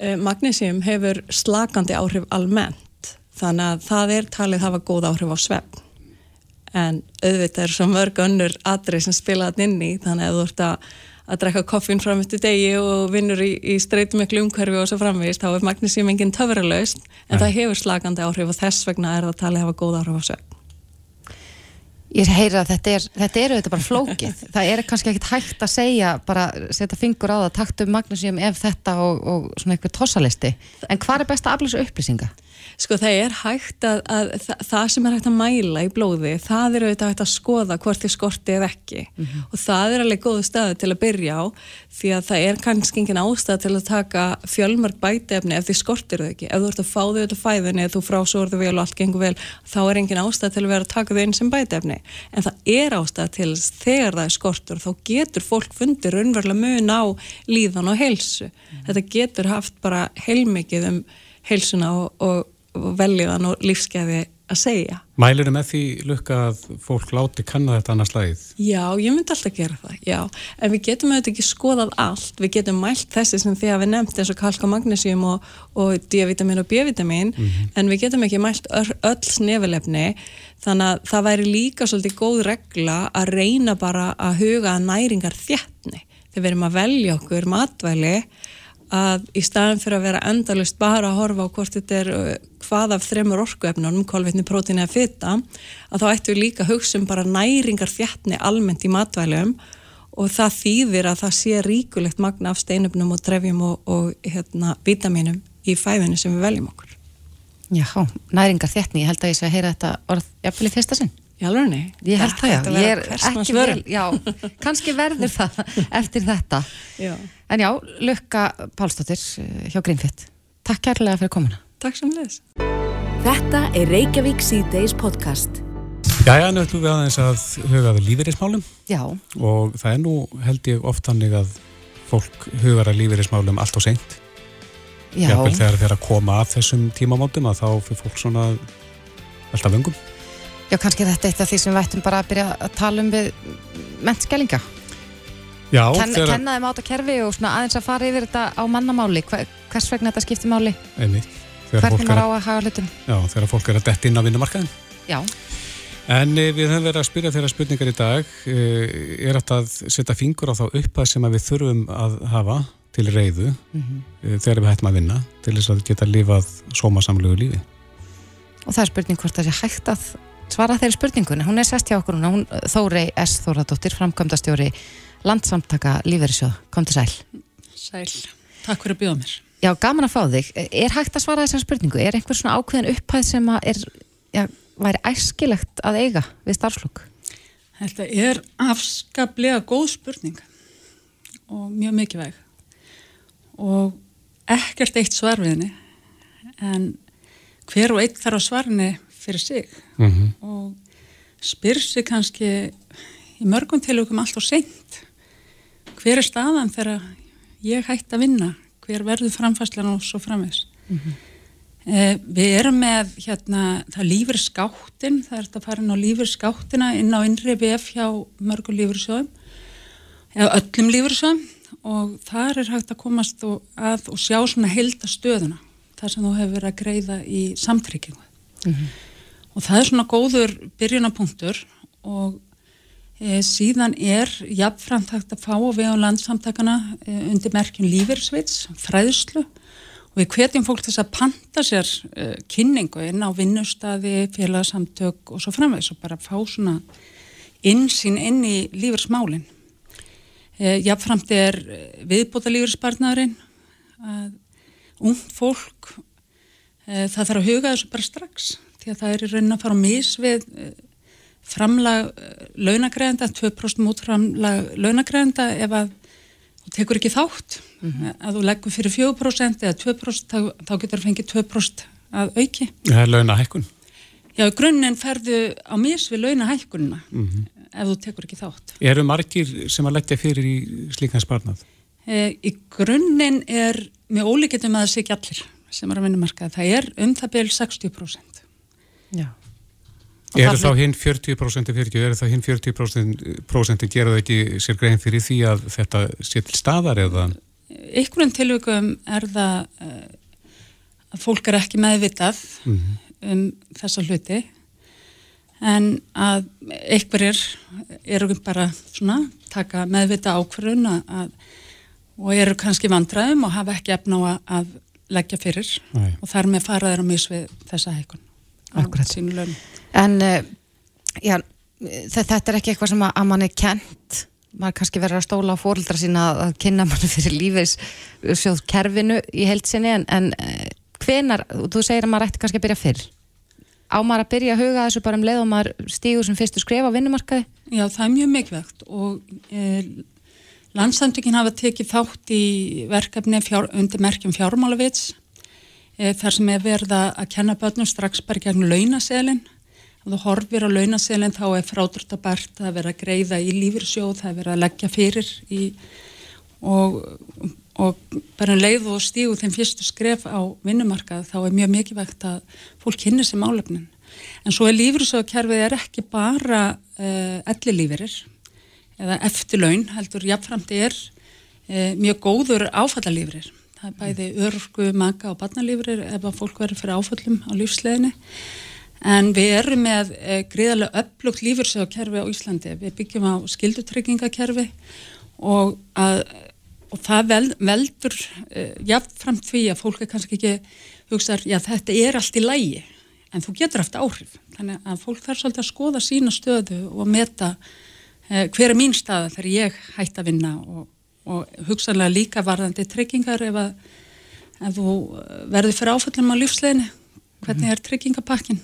E, magnesium hefur slakandi áhrif almennt þannig að það er talið hafa góð áhrif á svefn en auðvitað er svo mörg önnur atrið sem spila þetta inn í þannig að þú ert að, að drekka koffin fram eftir degi og vinnur í, í streytumeklu umhverfi og svo framvist, þá er magnísíum enginn töfralaust en Nei. það hefur slagandi áhrif og þess vegna er það talið að hafa góð áhrif á sögn. Ég heyra að þetta er, þetta eru þetta bara flókið. [LAUGHS] Það er kannski ekkit hægt að segja, bara setja fingur á það, taktu magnísíum ef þetta og, og svona eitthvað tossalisti. En hvað er best að aflýsa upplýsinga? Sko það er hægt að, að, að það sem er hægt að mæla í blóði það er auðvitað hægt að skoða hvort þið skorti eða ekki mm -hmm. og það er alveg góðu staði til að byrja á því að það er kannski engin ástæð til að taka fjölmörg bætefni ef þið skortir þau ekki ef þú ert að fá þau auðvitað fæðinni eða þú frásórðu vel og allt gengur vel þá er engin ástæð til að vera að taka þau inn sem bætefni en það er ástæð til þegar það er skortur þá getur fólk fundir raunverulega mun á líðan og heilsu mm -hmm. þetta getur haft bara heilmikið um heilsuna og, og veljiðan og lífskeiði að segja. Mælir þið með því lukka að fólk láti kanna þetta annars lagið? Já, ég myndi alltaf gera það, já. En við getum auðvitað ekki skoðað allt. Við getum mælt þessi sem að við nefnt eins og kalk og magnesium og, og D-vitamin og B-vitamin, mm -hmm. en við getum ekki mælt öll snefilefni. Þannig að það væri líka svolítið góð regla að reyna bara að huga næringar þjættni. Þegar við erum að velja okkur matvæli að í staðin fyrir að vera endalust bara að horfa á hvort þetta er hvað af þremur orkuefnunum, kólvetni, prótín eða fyrta, að þá ættum við líka hugsa um bara næringar þjættni almennt í matvælum og það þýðir að það sé ríkulegt magna af steinöfnum og trefjum og, og hérna, vitaminum í fæðinu sem við veljum okkur. Já, næringar þjættni, ég held að ég sé að heyra þetta orð jafnvel í fyrsta sinn. Já, alveg, ég held það já, ég er ekki vel, já, kannski verður það [LAUGHS] eftir þetta. Já. En já, Lukka Pálsdóttir eh, hjá Greenfit. Takk kærlega fyrir komuna. Takk sem leðis. Þetta er Reykjavík C-Days podcast. Já, já, nú ætlum við aðeins að hugaðu lífeyrismálum. Já. Og það er nú, held ég, oft hannig að fólk hugar að lífeyrismálum allt og seint. Já. Jável þegar það er að koma að þessum tímamótum að þá fyrir fólk svona alltaf vöngum. Já, kannski þetta er eitt af því sem við ættum bara að byrja að tala um við mennskelinga. Já, Ken, þeirra... Kenna þeim átt að kerfi og aðeins að fara yfir þetta á mannamáli, hvers vegna þetta skiptir máli? Einmitt. Hvernig maður á að hafa hlutum? Já, þegar fólk er að detta inn á vinnumarkaðin. Já. En eh, við höfum verið að spyrja þeirra spurningar í dag. Eh, er þetta að setja fingur á þá uppað sem við þurfum að hafa til reyðu mm -hmm. þegar við hættum að vinna til þess að geta lifað sómasamlegu lífi? Og það er spurning hvort það sé hægt að svara þeirri spurningunni. Hún er sest hjá okkur núna, hún Þórei S. Þóradóttir, framkvæmdastjóri landsamtaka Lífverðisjóð. Kom til sæl. Sæl. Takk fyrir að bjóða mér. Já, gaman að fá þig. Er hægt að svara þessar spurningu? Er einhver svona ákveðin upphæð sem að er, já, væri æskilegt að eiga við starfslokk? Þetta er afskaplega góð spurning og mjög mikilvæg og ekkert eitt svar við henni en hver og einn þarf að svarni fyrir sig mm -hmm. og spyr sig kannski í mörgum tilökum allt og seint hver er staðan þegar ég hætti að vinna hver verður framfæslan og svo framvegs mm -hmm. eh, við erum með hérna, það lífur skáttin það er þetta inn á lífur skáttina inn á innri BF hjá mörgum lífursjóðum eða öllum lífursjóðum og þar er hægt að komast og, að og sjá svona heldastöðuna þar sem þú hefur verið að greiða í samtryggingu mm -hmm. og það er svona góður byrjunapunktur og e, síðan er jafnframt hægt að fá við á landsamtakana e, undir merkjum lífeyrsvits, fræðslu. Og við hvetjum fólk þess að panta sér e, kynningu inn á vinnustadi, félagsamtök og svo framvegs og bara fá svona insýn inn í lífeyrsmálinn Eh, Jáfnframt er eh, viðbóta lífeyrisbarnaðurinn að ung fólk það þarf að huga þessu bara strax því að það er í raunin að fara á mis við framlag launagræðenda, 2% mútframlag launagræðenda ef að þú tekur ekki þátt mm -hmm. að þú leggur fyrir 4% eða 2% þá, þá getur það fengið 2% að auki. Það er launahækkun. Já, grunninn ferðu á mis við launahækkunina mm -hmm ef þú tekur ekki þátt. Eru margir sem að leggja fyrir í slíkan sparnað? E, í grunninn er með ólíkjum að það sé ekki allir sem er að vinnumarka. Það er um það byrjum 60%. Já. Eru þá hinn 40% 40, eru þá hinn 40% geraðu ekki sér grein fyrir því að þetta sé til staðar eða? Ykkurinn tilvægum er það uh, að fólk er ekki meðvitað mm -hmm. um þessa hluti en að einhverjir eru bara svona taka meðvita ákvörðun að, og eru kannski vandraðum og hafa ekki efna á að leggja fyrir Nei. og þar með fara þeirra mis við þessa heikun á lögum. En uh, já, þetta er ekki eitthvað sem að, mann er kent maður kannski verður að stóla á fórildra sína að, kynna mann fyrir lífis sjóð kerfinu í heilsinni en, en uh, hvenar, þú segir að maður ætti kannski að byrja fyrr. Ámar að byrja að huga þessu bara um leið og maður stígur sem fyrstu skref á vinnumarkaði? Já, það er mjög mikilvægt og e, landsamtökin hafa tekið þátt í verkefni fjár, undir merkjum fjármálavits þar sem er verða að kenna börnum strax bara gegn launaselin og þú horfir á launaselin þá er frádröftabært að vera að greiða í lífyrsjóð, það er verið að leggja fyrir í, og og bara um leið og stígu þeim fyrstu skref á vinnumarkað þá er mjög mikilvægt að fólk kynna sér málefnin. En svo er lífyrsögkerfið er ekki bara uh, eh, ellilífirir eða eftirlaun heldur jafnframt er uh, mjög góður áfallalífirir það er bæði örgu, maka og barnalífirir ef að fólk verður fyrir áfallum á lífsleginni en við erum með uh, gríðarlega upplugt lífyrsögkerfi á Íslandi. Við byggjum á skildutryggingakerfi og að og það vel, veldur uh, jafnframt því að fólk er kannski ekki hugsaður, já þetta er allt í lægi en þú getur eftir áhrif. Þannig að fólk þarf svolítið að skoða sína stöðu og meta uh, hver er mín staða þegar ég hætti að vinna og, og hugsanlega líka varðandi treykingar ef, að, ef þú eh, verður fyrir áföllum á lífsleginni hvernig er treykingapakkin?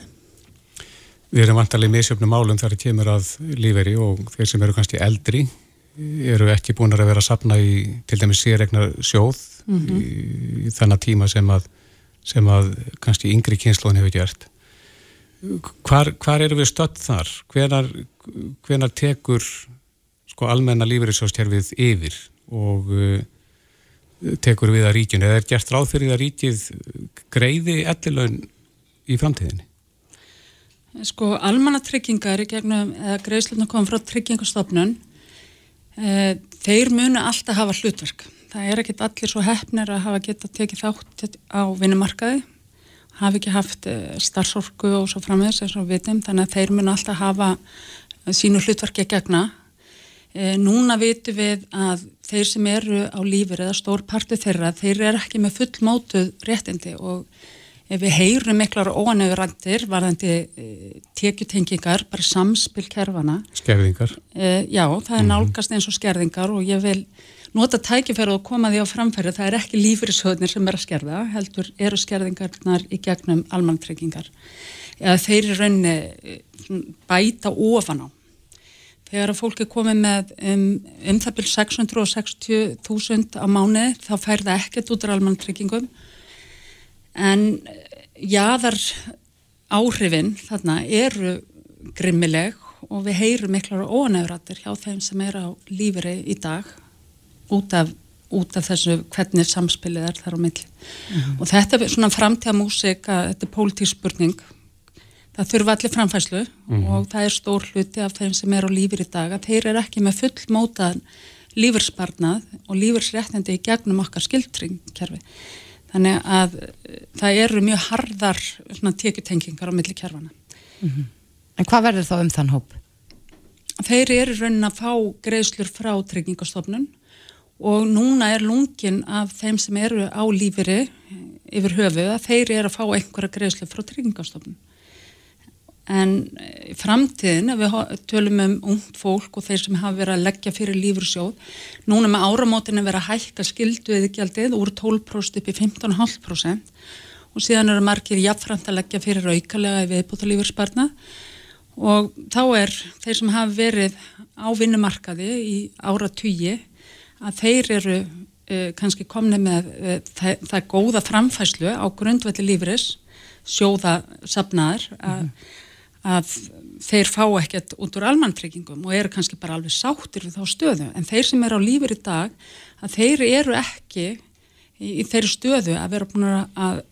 Við erum vantarlega misjöfnum álum þar að kemur að líferi og þeir sem eru kannski eldri eru ekki búin að vera að sapna í til dæmis sérregna sjóð mm -hmm. í, í þannig tíma sem að, sem að kannski yngri kynnslóðin hefur gert hvar, hvar eru við stödd þar? Hvenar, hvenar tekur sko almenna lífeyrisjóðstjærfið yfir og uh, tekur við að ríkjun eða er gert ráð fyrir að ríkið greiði ellilaun í framtíðinni? Sko almanna tryggingar í gegnum, eða greiðsluna kom frá tryggingastofnun Eh, þeir munu alltaf hafa hlutverk. Það er ekkit allir svo hefnir að hafa geta tekið þátt á vinnumarkaði, hafi ekki haft eh, starfsorku og svo framvegs eins og vitum, þannig að þeir munu alltaf hafa eh, sínu hlutverki að gegna. Núna vitum við að þeir sem eru á lífur eða stór partu þeirra, þeir eru ekki með full mótuð réttindi og við heyrum miklar óanauðrandir varðandi e, tekjutengingar, bara samspil kerfana. Skerðingar. E, já, það er mhm. nálgast eins og skerðingar og ég vil nota tækifæru og koma því á framfæri. Það er ekki lífyrirsöðnir sem er að skerða, heldur eru skerðingarnar í gegnum almantryggingar. Eða þeir eru raunni bæta ofan á. Þegar að fólk er komið með um, um það byrj 660.000 á mánu þá fær það ekkert út af almanntryggingum en jáðar áhrifin þarna eru grimmileg og við heyrum miklar óanæðuratir hjá þeim sem er á lífri í dag út af, út af þessu hvernig samspilið er þar á milli. Mm -hmm. og þetta er svona framtíða músik að þetta er pólitísk spurning það þurfa allir framfæslu mm -hmm. og það er stór hluti af þeim sem er á lífur í dag að þeir eru ekki með full mótað lífursparnað og lífursréttindi í gegnum okkar skildringkerfi þannig að eh, það eru mjög harðar tekjutengingar á milli kerfana mm -hmm. En hvað verður þá um þann hóp? Þeir eru raunin að fá greiðslur frá tryggingastofnun og núna er lungin af þeim sem eru á lífiri yfir höfu að þeir eru að fá einhverja greiðslur frá tryggingastofnun en í framtíðin ef við tölum um ungt fólk og þeir sem hafa verið að leggja fyrir lífursjóð núna með áramótinu verið að hækka skilduðigjaldið úr 12% upp í 15,5% og síðan eru margir jafnframt að leggja fyrir aukalega í viðbúta lífursparna og þá er þeir sem hafa verið á vinnumarkaði í ára tugi að þeir eru uh, kannski komni með uh, það, það góða framfæslu á grundvelli lífuris sjóða sapnaðar að mm -hmm að þeir fá ekkert út úr almantryggingum og eru kannski bara alveg sáttir við þá stöðu en þeir sem eru á lífur í dag að þeir eru ekki í, í þeirri stöðu að vera búin að,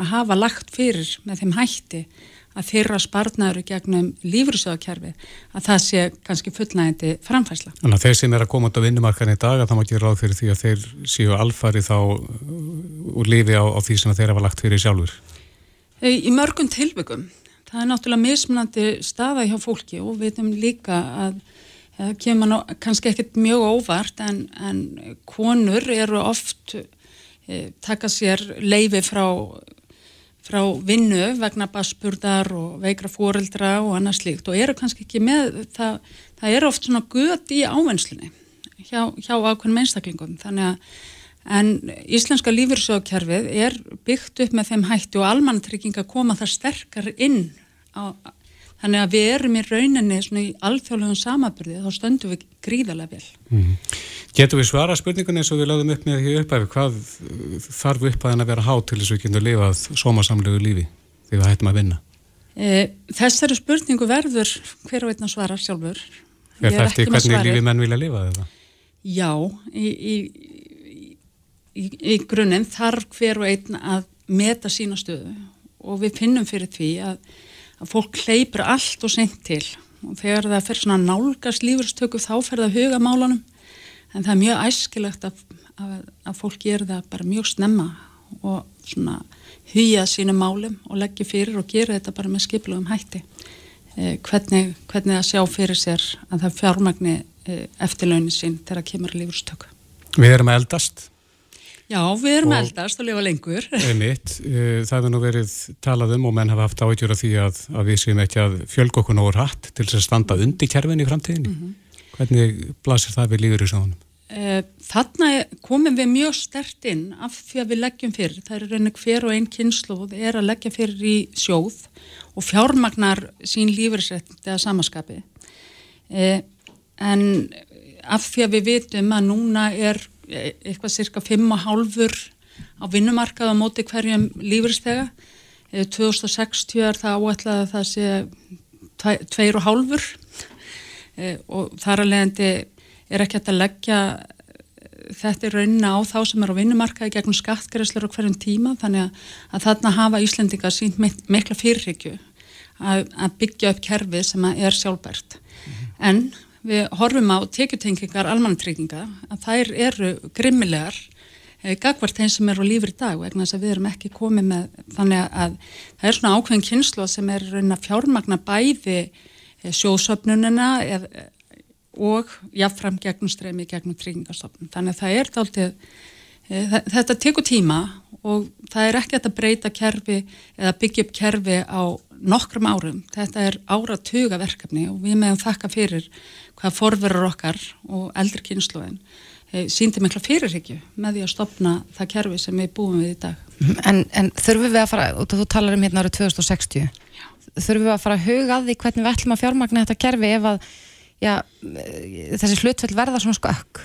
að hafa lagt fyrir með þeim hætti að þeirra spartnaður gegnum lífriðsöðakerfi að það sé kannski fullnægindi framfæsla. Þannig að þeir sem er að koma út á vinnumarkan í dag að það má ekki ráð fyrir því að þeir séu alfari þá úr lífi á, á því sem þeir hafa lagt fyrir sjálfur? Í mörgum tilbyggum það er náttúrulega mismunandi staða hjá fólki og við veitum líka að það kemur ná, kannski ekkert mjög óvart en, en konur eru oft e, taka sér leifi frá, frá vinnu vegna basburðar og veikra fóreldra og annað slíkt og eru kannski ekki með það, það eru oft svona gött í ávenslunni hjá, hjá ákveðnum einstaklingum. Þannig að En íslenska lífyrsögkerfið er byggt upp með þeim hætti og almannatrygginga koma það sterkar inn á, þannig að við erum í rauninni í alþjóðlegum samabyrði þá stöndum við gríðarlega vel. Mm. Getur við svara spurningunni eins og við lögum upp með því uppæfi, hvað þarf upphæðin að vera há til þess að við getum að lifa sómasamlegu lífi því við hættum að vinna? E, þessari spurningu verður hver og einn að svara sjálfur. Er það eftir hvernig lífi menn vilja lifa þetta? Já, í, í í, í grunninn þarf hver og einn að meta sína stöðu og við finnum fyrir því að, að fólk hleypur allt og senkt til. Og þegar það fer svona nálgast lífurstöku þá fer það huga málanum en það er mjög æskilegt að, að, að fólk gera það bara mjög snemma og svona hýja sínu málum og leggja fyrir og gera þetta bara með skipilagum hætti. Eh, hvernig, hvernig að sjá fyrir sér að það fjármagni eh, eftirlaunin sín þegar það kemur lífurstöku Við erum að eldast Já, við erum og eldast og lifa lengur. [LAUGHS] Einmitt, eh, það hefur nú verið talað um og menn hafa haft áhyggjur af því að, að við séum ekki að fjölg okkur nógur hatt til þess að standa undir kjærfinn í framtíðinni. Mm -hmm. Hvernig blasir það við líður í sjónum? Eh, þarna komum við mjög stert inn af því að við leggjum fyrir. Það er reyna hver og einn kynnslóð er að leggja fyrir í sjóð og fjármagnar sín lífurinsrætt eða samaskapi. Eh, en af því að við vitum að núna er eitthvað cirka 5,5 á vinnumarkað á móti hverjum lífurstega 2060 er það áætlað að það sé 2,5 e, og þar að leiðandi er ekki að leggja þetta er rauninna á þá sem er á vinnumarkaði gegnum skattgreðslar á hverjum tíma. Þannig að, að þarna hafa Íslendinga sínt mikla fyrirrikju að, að byggja upp kerfi sem er sjálfbært. Mm -hmm. en við horfum á tekjutengingar almannatrygginga að þær eru grimmilegar eh, gagvart þeim sem eru á lífur í dag vegna þess að við erum ekki komið með þannig að það er svona ákveðin kynslu sem er raun að fjármagna bæði eh, sjóðsöfnunina og jáfnfram gegnum streymi gegnum tryggingastofnun þannig að það er dáltið Eh, þe- Þetta tekur tíma og það er ekki að breyta kerfi eða byggja upp kerfi á nokkrum árum. Þetta er áratuga verkefni og við meðum þakka fyrir hvað forverur okkar og eldri kynsluðin síndi mikla fyrirhyggju með því að stopna það kerfi sem við búum við í dag. En, en þurfum við að fara, og þú talar um hérna árið 2060, þurfum við að fara að huga að því hvernig við ætlum að fjármagna þetta kerfi ef að já, þessi hlutfell verða svona skökk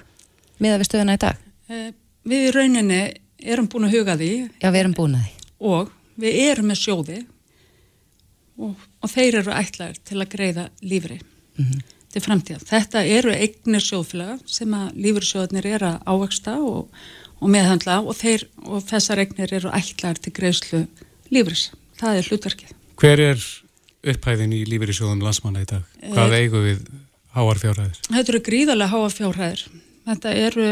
miða við stöðuna í dag? Eh, Við í rauninni erum búin að huga því Já, við erum búin að því. og við erum með sjóði og, og þeir eru ætlaðir til að greiða lífri til framtíða. Þetta eru eignir sjóðfélaga sem að lífrisjóðnir eru að ávexta og, og meðhandla og, þeir, og þessar eignir eru ætlaðir til greiðslu lífris. Það er hlutverkið. Hver er upphæðin í lífeyrissjóðum landsmanna í dag? Hvað eigum við háar fjárhæðir? Þetta eru gríðarlega háa fjárhæðir. Þetta eru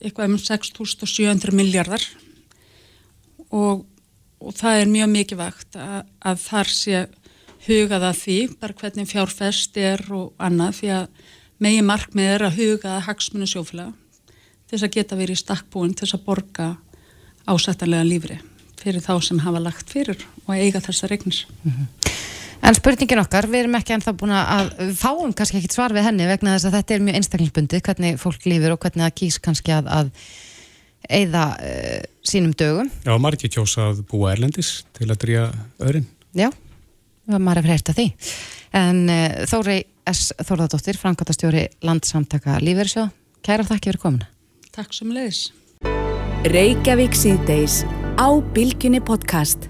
eitthvað um 6.700 miljardar og, og það er mjög mikið vakt að, að þar sé hugað að því, bara hvernig fjárfest er og annað, því að megi markmið er að huga að hagsmunni sjófélaga til þess að geta verið í stakkbúin til þess að borga ásættanlega lífri fyrir þá sem hafa lagt fyrir og eiga þessar regnir. En spurningin okkar, við erum ekki ennþá búin að, fáum kannski ekkit svar við henni vegna þess að þetta er mjög einstaklingsbundið, hvernig fólk lífur og hvernig það kýs kannski að, að eigða uh, sínum dögum. Já, margir kjósa að búa erlendis til að drýja öðrin. Já, maður hefur heyrt að því. En uh, Þóri S. Þórðardóttir, Frankværtastjóri Landsamtaka Lífeyrisjóð, kæra þakki fyrir komuna. Takk sem leiðis. Reykjavík síðdeis á Bilginni podcast.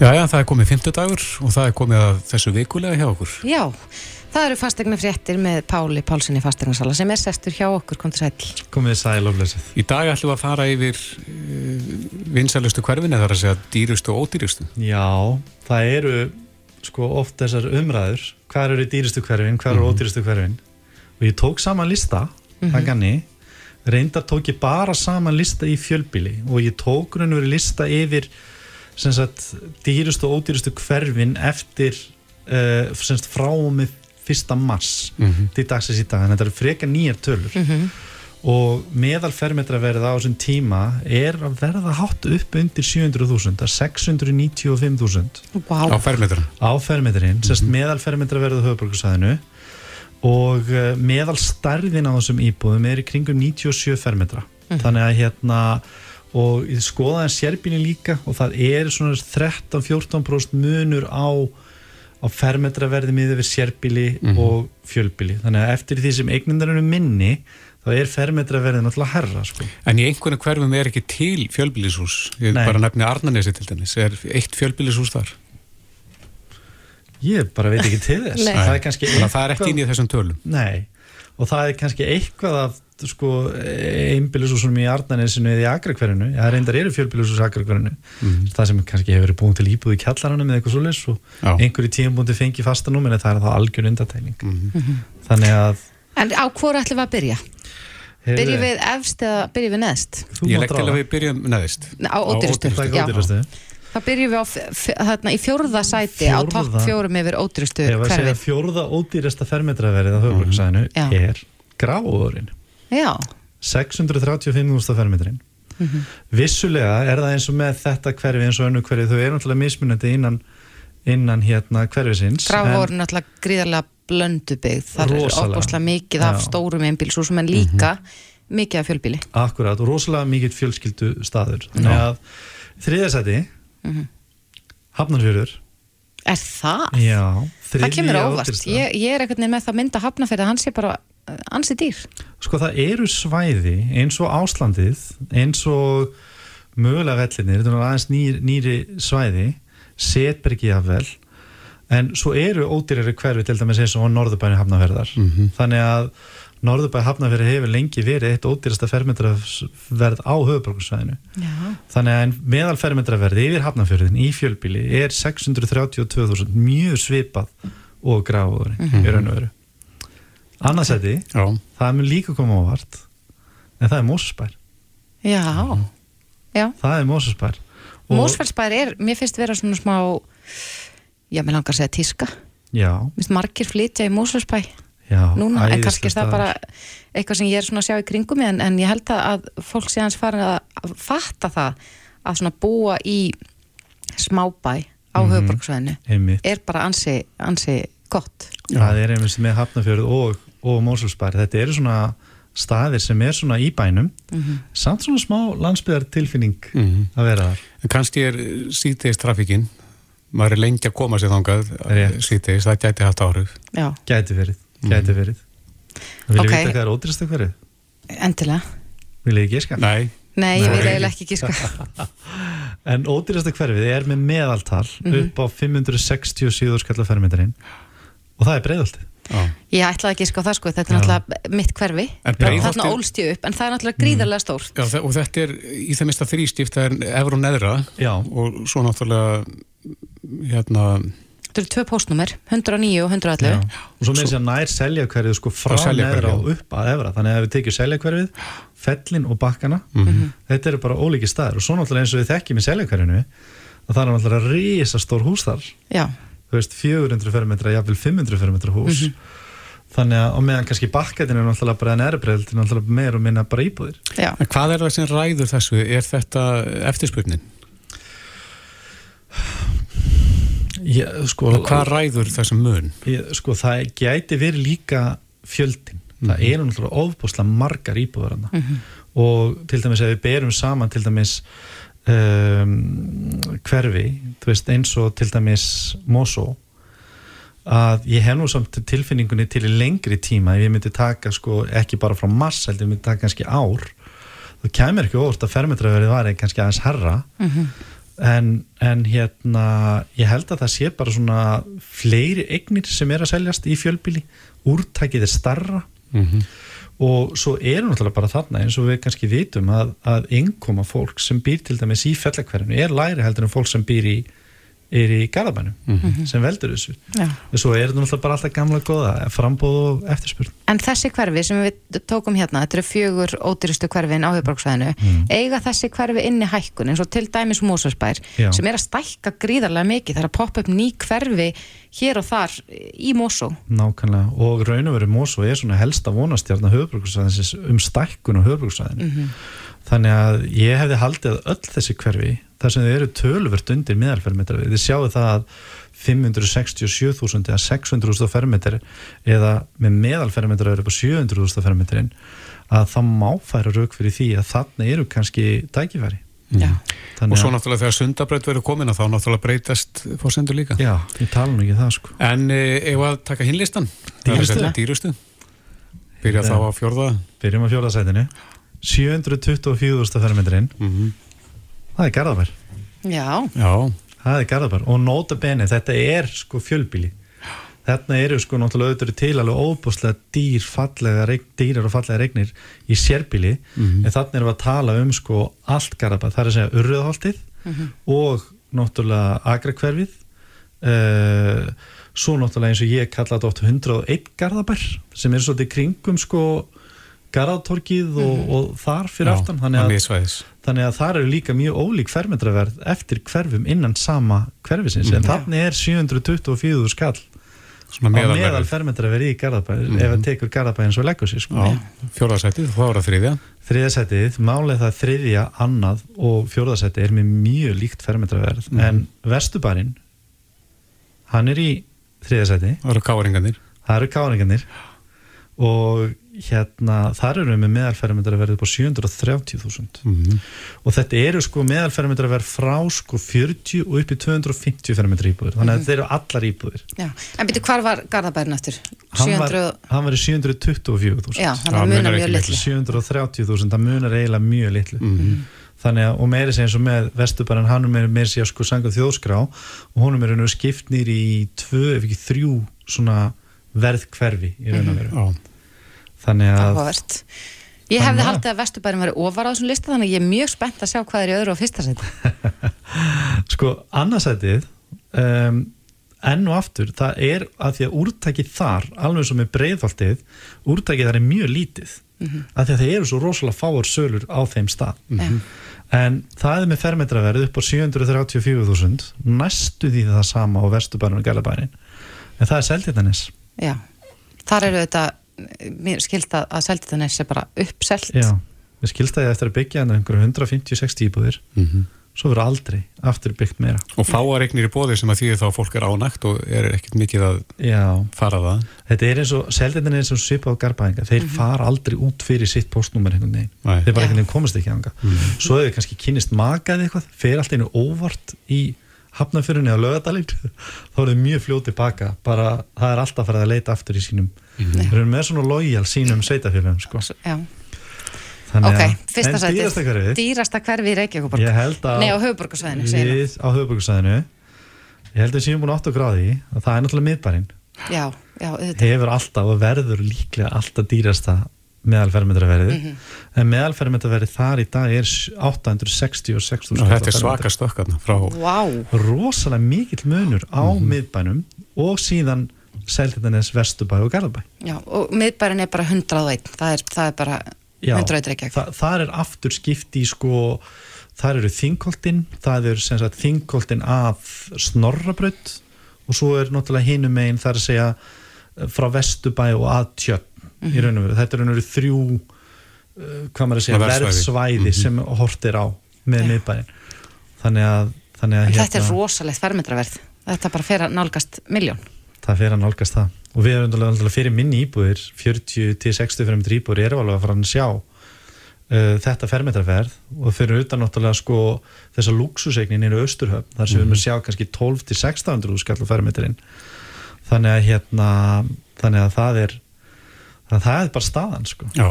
Já, já, það er komið 50 dagur og það er komið að þessu vikulega hjá okkur. Já, það eru fastegna fréttir með Páli Pálssoni fastegnarsala sem er sestur hjá okkur, kom til sæl. Komið sæl og blessið. Í dag ætlum við að fara yfir uh, vinsælustu hverfin eða það er að segja dýrustu og ódýrustu. Já, það eru sko oft þessar umræður hvað eru dýrustu hverfin, hvað eru Mhm. ódýrustu hverfin og ég tók saman lista mm -hmm. reyndar tók ég bara saman lista í fjölbíli og ég tók raun og verið lista yfir sagt dýrustu og ódýrustu hverfin eftir uh, sagt frá og með fyrsta mars Mhm. til dagsins í dag, en þetta eru freka nýjar tölur og meðal fermetraverð á þessum tíma er að verða hátt upp undir 700.000 að 695.000 Vá, Á fermetran. á fermetrinn, sérst meðal fermetraverð á höfuborgarsæðinu og uh, meðal stærðin á þessum íbúðum er í kringum 97 fermetra. Þannig að hérna og ég skoðaði sérbílin líka og það er svona 13-14% munur á á fermetraverði miður við sérbíli og fjölbíli þannig að eftir því sem eignindar eru minni þá er fermetraverðin náttúrulega herra sko. En í einhvern hverfum er ekki til fjölbýlishús. Ég Nei. bara nefni Arnanesi til dæmis. Er eitt fjölbýlishús þar? ég bara veit ekki til þess [LAUGHS] Nei. það er kannski Þannig að það er ekki inn í þessum tölum. Nei, og það er kannski eitthvað af sko, einbýlisúsunum í Arnanesinu eða í Akrakverinu, það reyndar eru fjölbýlisús í Akrakverinu, það sem kannski hefur verið búin til íbúð í kjallaranum eða eitthvað svoleiðis og Já. einhverju tíumbúndi fengi fastanúm en það er það algjör undatækning Mhm. þannig að en á hvort ætlum við að byrja? Heyrðu, Byrjum við efst eða byrjum við neðst? Ég legg til að við byrjum neðist. Á er Já. ódýrastu. Það byrjum við á, þarna, í fjórða sæti á topp fjórum yfir ódýrustu Ef að segja fjórða ódýrasta fermetraverið á höfuborgarsæðinu Já. er gráðurinn Já, 635.000 fermetrin vissulega er það eins og með þetta hverfi eins og önnu hverfi, þau eru náttúrulega mismunandi innan, innan hérna hverfisins gráf en- voru náttúrulega gríðarlega blöndu byggð. Það er opbúslega mikið af stórum einbílsúsum en líka mikið af fjölbíli. Akkurat og rosalega mikill fjölskyldu staður þannig að þriðasæti Mhm. Hafnarfjörður Er það? Já, Það kemur ódýrasta. Ég, ég er ekkert með það mynda hafna fyrir að hann sé bara uh, ansi dýr. Sko það eru svæði eins og Áslandið eins og mögulega vellinir, þetta er aðeins nýr, nýri svæði setbergi jafnvel en svo eru ódýrari hverfi til dæmis eins og á Norðurbæni hafnaferðar þannig að Norðurbæni hafnaferði hefur lengi verið eitt ódýrasta fermetraverð á höfuborgarsvæðinu Já. þannig að en meðal fermetraverði yfir hafnafjörðin í fjölbíli er 632.000 mjög svipað og gráður í raun og veru annarsæti Já. það mun líka koma ávart en það er Mósusbær Já. Já. það er Mósusbær Og- Mósfellsbær er, mér finnst vera svona smá, já, mér langar að segja tíska. já, finnst margir flytja í Mósfellsbæ. Já, núna, en kannski er það bara eitthvað sem ég er svona að sjá í kringum mig en, en ég held að, að fólk sé hans farin að, að fatta það að svona búa í smábæ á mm Mhm. Einmitt. er bara ansi, ansi gott það er einmitt með Hafnafjörð og, og Mósulsbær, þetta eru svona staðir sem er svona í bænum Mhm. samt svona smá landsbyðar tilfinning Mhm. að vera þar En kannski er síðdeis trafikinn, maður er lengi að koma sér þangað síðdeis, það gæti haft áhrif. Já, gæti verið, gæti verið. Viljið Ok. vita hvað er ódýrasta hverju? endilega. Viljið ekki eska? Nei, Nei, ég vil eiginlega ekki gíska [LAUGHS] En ódýrasta hverfið er með meðaltal Mhm. upp á 567 skallar fermetarinn og það er breiðaltið já. Ég ætlaði ekki að gíska á það sko, þetta er Já. náttúrulega mitt hverfi. Þarna ólst ég upp, en það er náttúrulega gríðarlega stórt. Já, og þetta er í þeim mista þrýstift, það er efur og neðra Já, og svo náttúrulega hérna, Þetta eru tvö postnúmer, 109 og 111 já. og svo með þess að nær selja hverfið sko frá neðra og upp að efra þannig að við tekjum selja hverfið, fellin og bakkana Mhm. þetta eru bara ólíki staðir. Og svo náttúrulega eins og við þekkjum í selja hverfinu að það er náttúrulega risastór hús þar. Já, þú veist 400 fermetra, jafnvel 500 fermetra hús. Mhm. þannig að og meðan kannski bakkatin er náttúrulega bara nærbreyld náttúrulega meir og minna bara íbúðir. Já. En hvað er það sem ræður þessu? Er þetta eftirspurnin? Ég, sko, hvað ræður þessum mun? ég, sko það gæti verið líka fjöldin það eru náttúrulega ofbúslega margar íbúðar hana og til dæmis ef við berum saman til dæmis um, hverfi þú veist eins og til dæmis Mosó að ég hef nú samt tilfinningunni til í lengri tíma ef ég myndi taka sko ekki bara frá mars heldur ég myndi taka kannski ár það kemur ekki óvart að fermetraverið var kannski aðeins herra en, en hérna ég held að það sé bara svona fleiri eignir sem er að seljast í fjölbíli úrtækið er starra Mm og svo er náttúrulega bara þarna eins og við kannski vitum að, að innkoma fólk sem býr til dæmis í fellakverfinu er læri heldur en fólk sem býr í er í Garðabænum sem veldur þessu. Já. en svo er þetta náttúrulega bara alltaf gamla góða frambóð og eftirspurn. En þessi hverfi sem við tókum hérna, þetta eru fjögur ódýrustu hverfin á höfbruksvæðinu, eiga þessi hverfi inni hækkun eins og til dæmis Mósusbær Já. sem er að stækka gríðarlega mikið, það er að poppa upp ný hverfi hér og þar í Mósó. nákvæmlega. Og raun og veru Mosó er svona helsta vonastjarnar höfbruksvæðinsins um stækkun á höfbruksvæðinu þannig að ég hefði haldið að öll þessi hverfi þar sem þau eru töluvert undir miðalfermetra þið sjáu það að 567.000 eða 600.000 fermetri eða með meðalfermetra eru upp á 700.000 fermetrin að það má færa rauk fyrir því að þarna eru kannski tækifæri Já. Og þannig svo að, náttúrulega þegar sundabraut verður komin að þá náttúrulega breytast fórsendur líka. já, ég tala nú ekki það sko En ef að taka hinlistan? Dýrustu? Er. Byrja þá á fjórða. byrjum á fjórðasætinu 724.000 fermetrin Mm það er Garðabær. Já, Já, Það er Garðabær. Og nota bene, þetta er sko fjölbíli Þarna eru sko náttúrulega auðvitað til alveg óbúslega dýr fallega, reik- dýrar og fallega regnir í sérbíli en þarna erum við að tala um sko allt Garðabær, það er að segja urriðaholtið og náttúrulega agrakverfið uh, svo náttúrulega eins og ég kalla þetta oft 101 Garðabær sem er svolítið kringum sko Garðatorkið og, og þar fyrir já, aftan þannig að þannig að það eru líka mjög ólík fermetraverð eftir hverfum innan sama hverfisins en þannig er 724 skall Svona á meðal meðalverð. fermetraverð í Garðabæ ef það tekur Garðabæ eins og leggur sér sko. Fjórðasætið, þá er það þriðja. þriðasætið, málið það þriðja annað og fjórðasætið er með mjög líkt fermetraverð en vestubarinn hann er í káringarnir. það eru káringarnir og hérna þar eru við með meðalfermetraverð upp á 730.000 Mm og þetta eru sko meðalfermetra verð frá sko 40 og upp í 250 fermetra íbúður þannig að þetta eru allar íbúður já. En byrju, hvar var Garðabærin eftir? hann var, 700... hann var í 724.000 Já, Já, hann var munar mjög litlu. 730.000, það munar eiginlega mjög litlu. Mhm. þannig að, og meiri segja eins og með Vesturbæran, hann er meiri segja sko sangað þjóðskrá og honum er nú skipt nýr í tvö, ef ekki þrjú svona verðkverfi í raun og veru. Já, þannig að, Áhugavert. Ég Þannig hefði að- haldið að Vesturbærin væri ofar á þessum lista þannig að ég er mjög spennt að sjá hvað er í öðru og fyrsta seti. [LAUGHS] sko annarsætið um, enn og aftur, það er að því að úrtækið þar, alveg svo með breiðholtið úrtækið þar er mjög lítið að því að það eru svo rosalega fáar sölur á þeim stað Já. en það er með fermetraverð upp á 734.000 næstu því það sama á Vesturbærin og Gælabærin en það er Seldjarnanes Já, Þar eru þetta, mér skilt að, að Seltjarnes er bara uppselt. Já, við skilst að ég eftir að byggja hann einhverju 150-60 íbúðir Mhm. svo verður aldrei aftur byggt meira. Og fáareiknir í bóði sem að því þá fólk er ánægt og er ekkert mikið að Já, fara það. þetta er eins og seldindin er eins og svipað á garbaðinga þeir fara aldrei út fyrir sitt postnúmer einhvern veginn, þeir bara einhvern veginn komast ekki anga svo hefur kannski kynist makað eitthvað fer allt einu óvart í hafnafyrunni á lögadalinn [LAUGHS] þá er þau mjög fljótið baka bara það er alltaf farið að leita aftur í sínum þeir eru með svona lojal sínum sveitafélagum sko. Já, Þannig ok, fyrsta en sætið. dýrasta hverfið Dýrasta hverfi í Reykjavíkuborg. ég held að Nei, á höfuborgarsvæðinu, segir við á höfuborgarsæðinu ég held að við séum búin átt að gráði að það er náttúrulega miðbærin Já, já, auðvitað. hefur alltaf og verður líklega alltaf dýrasta meðalfermetraverðið Mhm. en meðalfermetraverðið þar í dag er 866.000 Og þetta er svaka stökkarna frá... Vá, rosalega mikill munur á Mhm. miðbænum og síðan Seltjarnes, Vesturbæ og Garðabæ já, og miðbærin er bara 101, það er, það er bara Já, 101 Reykjavík. þa þar er aftur skipt í sko þar eru þingkoltin það eru sem sagt þingkoltin af Snorrabraut og svo er náttúrulega hinum megin þar að segja eh, frá Vesturbæ og að tjörn í raun og veru, þetta er raun og veru þrjú uh, hvað maður að segja, verðsvæði. verðsvæði sem hort er á með miðbærin þannig að, þannig að En þetta er rosalegt fermetraverð. Þetta bara fer að nálgast miljón. Það fer að nálgast það. Og við erum náttúrulega fyrir minni íbúðir 40-60 fyrir myndir íbúðir erum alveg að fara að sjá uh, þetta fermetraferð. Og fyrir utan náttúrulega sko þessa luxusegnin í Östurhöfn þar sem við erum að sjá kannski 12-1600 skall fermetrinn. Þannig að hérna þannig að það er það, það er bara staðan sko. Já.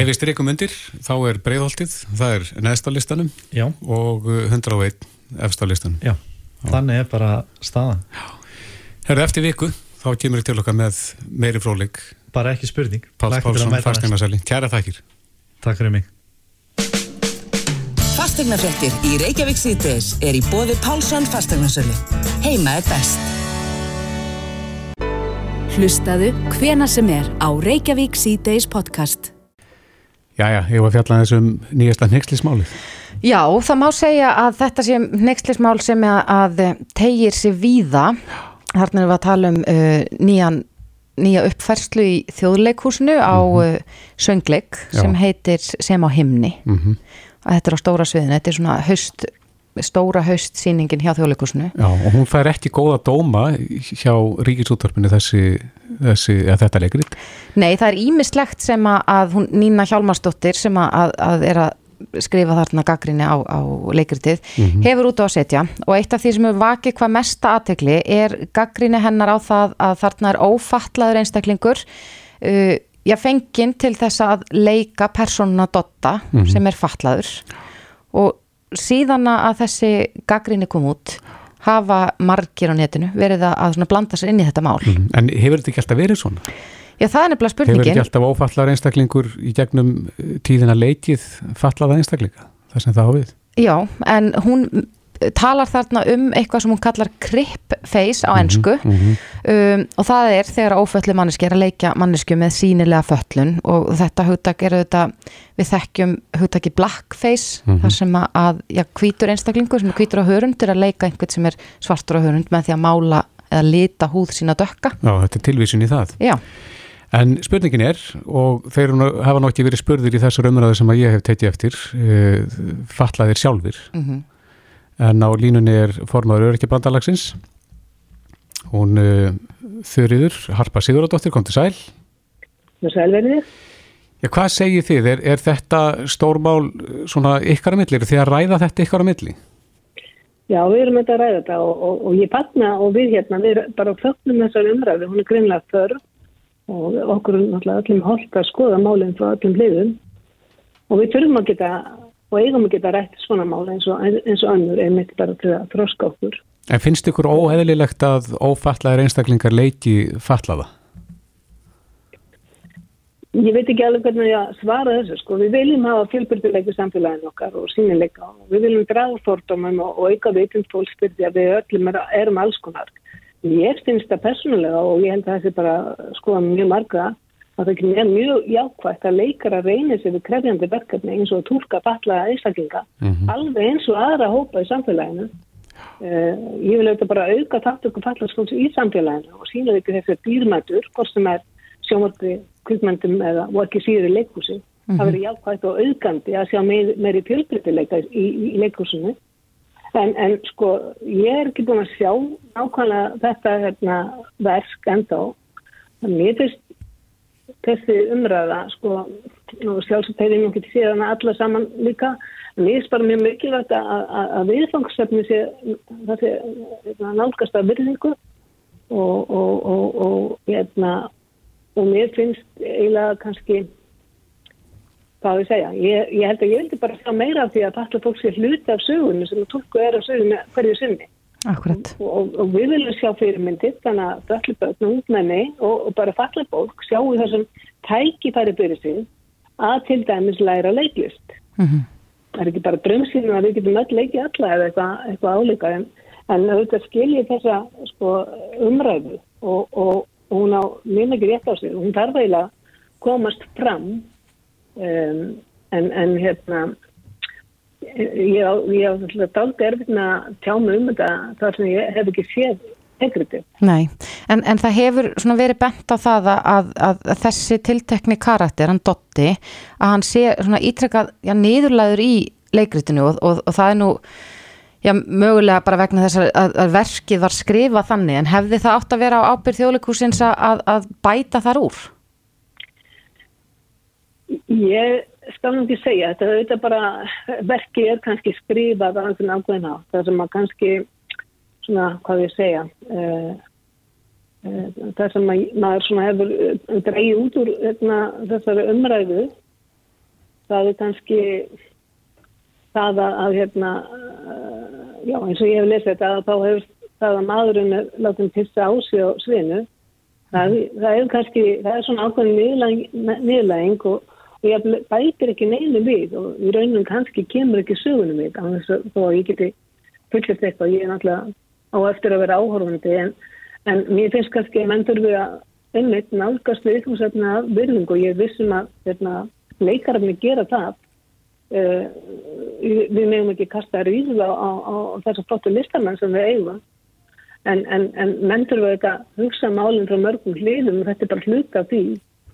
Ef við streikum undir, þá er breiðholtið, það er neðst á listanum já, og uh, 101 efst á listanum. já, þannig er bara staðan Herðu eftir viku, þá kemur ég til okkar með meiri fróðleik. bara ekki spurning Páls Pálsson, fasteignarsæli. Kæra þakkir. takk fyrir mig Fastegnafréttir í Reykjavík síðdeis er í bóði Pálsson fastegnasölu. Heima er best. Hlustaðu hvena sem er á Reykjavík C-Days podcast. Jæja, ég var fjallað þessum nýjasta hnyggslismálið. Já, það má segja að þetta sé neykslismál sem að, að tegir sér víða. Þarna erum við að tala um uh, nýjan, nýja uppfærslu í þjóðleikhúsinu á uh, söngleik Já. sem heitir Sem á himni. Mm Að Þetta er á stóra sviðinu, þetta er svona haust, stóra haustsýningin hjá þjóðleikhúsinu. Já, og hún fær ekki góða dóma hjá ríkisútvarpinu þessi, þessi, eða þetta leikrit. Nei, það er ímislegt sem að, hún, Nína Hjálmarsdóttir sem að, að er að skrifa þarna gaggrinni á, á leikritið, hefur út á að setja. Og eitt af því sem hefur vakið hvað mesta aðtegli er gaggrinni hennar á það að þarna er ófallaður einstaklingur uh, já, fenginn til þess að leika persónuna Dotta sem er fallaður og síðan að þessi gaggrinni kom út hafa margir á netinu verið að, að blanda sér inn í þetta mál. En hefur þetta ekki alltaf verið svona? Já, það er nefnilega Hefur spurningin. ekki alltaf ófallar einstaklingur í gegnum eh, tíðina leikið fallaða einstaklinga? Það sem það á við. Já, en hún talar þarna um eitthvað sem hún kallar crip face á ennsku um, og það er þegar óföllu manneski er að leikja mannesku með sínilega föllun og þetta hugtak er auðvitað við þekkjum hugtaki blackface þar sem að, já, hvítur einstaklingur sem er hvítur á hörund er að leika einhvern sem er svartur á hörund með því að mála eða lita húð sína dökka Já, þetta er tilvísin í það. Já, En spurningin er, og þeir nú- hafa náttúrulega verið spurðir í þessar umræðu sem að ég hef tekið eftir, uh, fallaðir sjálfur. Mhm. En á línunni er formaður öryggjabandalagsins. Hún uh, þurriður, Harpa Sigurðardóttir, kom til sæl. með sælverðið. Já, hvað segir þið? Er, er þetta stórmál eh, svona ykkar að milli? Er þið að ræða þetta ykkar að milli? Já, við erum þetta að ræða þetta og, og, og ég patna og við hérna, við erum bara fögnum þessar umræðu, hún er greinlega þörf og okkur náttúrulega öllum holdt að skoða málinn frá öllum hliðum og við þurfum að geta og eigum að geta rætt svona mál eins og, eins og önnur einmitt bara til að þroska okkur. En finnst ykkur óheðlilegt að ófallaðir einstaklingar leiki fallaða? Ég veit ekki alveg hvernig að svara þessu, sko. Við viljum hafa fjölbyrðuleiku samfélagin okkar og sínileika og við viljum draga fordómum og, auka vitund fólksbyrði að við öllum er, erum alls konar. Ég finnst það persónulega og ég held að þessi bara skoða mjög marga að það er mjög jákvægt að leikara reynir sér við krefjandi verkefni eins og að tólka fatlaða einstaklinga alveg eins og aðra hópa í samfélaginu. Uh, ég vil auðvitað bara auka þáttöku fallaskóls í samfélaginu og sína ykkur þessi dýrmætur, hvort sem er sjónvarpi, kvipmöndum eða og ekki síður í leikhúsi. Mm -hmm. Það verður jákvægt og auðgandi að sjá meir, meiri fjölbrytileika í, í, í leikhúsinu. En, en sko, ég er ekki búin að sjá nákvæmlega þetta hérna, versk enda á. Mér finnst þessi umræða, sko, hefur ég nú getið séð hana alla saman líka, ég finnst bara mjög mikilvægt að, viðfangsefni sé, sé hérna, nálgast að virðingu og, og, og, og hérna, og mér finnst eiginlega kannski hvað við segja, ég, ég held að ég vildi bara sjá meira af því að falla fólk sé hluti af sögunni sem að tólku er af sögunni hverju sinni. Akkurat. Og, og, og við viljum sjá fyrirmyndir þannig að föllibögn og ungmenni og, og bara falla fólk sjá í þessum tækifæri byrju sín að til dæmis læra leiklist. Mm -hmm. það er ekki bara drömsinu að við getum öll leikið alla eða eitthvað, eitthvað álíka en, en auðvitað skiljið þessa sko, umræðu og hún á mjög mikið rétt á sig og hún þarf eiginlega komast fram um, en, en hérna ég á daldi erfinn að tjá mig um þetta þar sem ég hef ekki séð hegriti. Nei, en, en það hefur verið bent á það að, að, að þessi tiltekni karakter, hann Dotti, að hann sé ítrekkað nýðurlæður í leikritinu og, og, og það er nú já, mögulega bara vegna þess að, að verkið var skrifað þannig en hefði það átt að vera á ábyrð þjóðleikúsins að bæta þar úr? Ég skal nú ekki segja, þetta er auðvitað bara, verkið er kannski skrifað á einhvern ákveðin á, það sem að kannski, svona, hvað ég segja, uh, uh, það sem að maður svona hefur dreigið út úr hérna, þessari umræðu, það er kannski það að, hérna, uh, já eins og ég hef lesið þetta, þá hefur það að maðurinn er látið pissa á sig á svinu, það, það er kannski, það er svona ákveðin niðurlæging og og ég bætir ekki neinu við og í raunum kannski kemur ekki sögunum við að ég geti fullist eitthvað. Ég er náttúrulega á eftir að vera áhörfandi en, en mér finnst kannski að menn þurfi að einmitt nálgast við ykkursefna virðing og ég vissum að hérna, leikarafni gera það. Uh, við meðum ekki kasta ríða á, á, á þessar flottu listamann sem við eigum. En, en, en menn þurfi að hugsa málinn frá mörgum hlýðum og þetta er bara hluta því.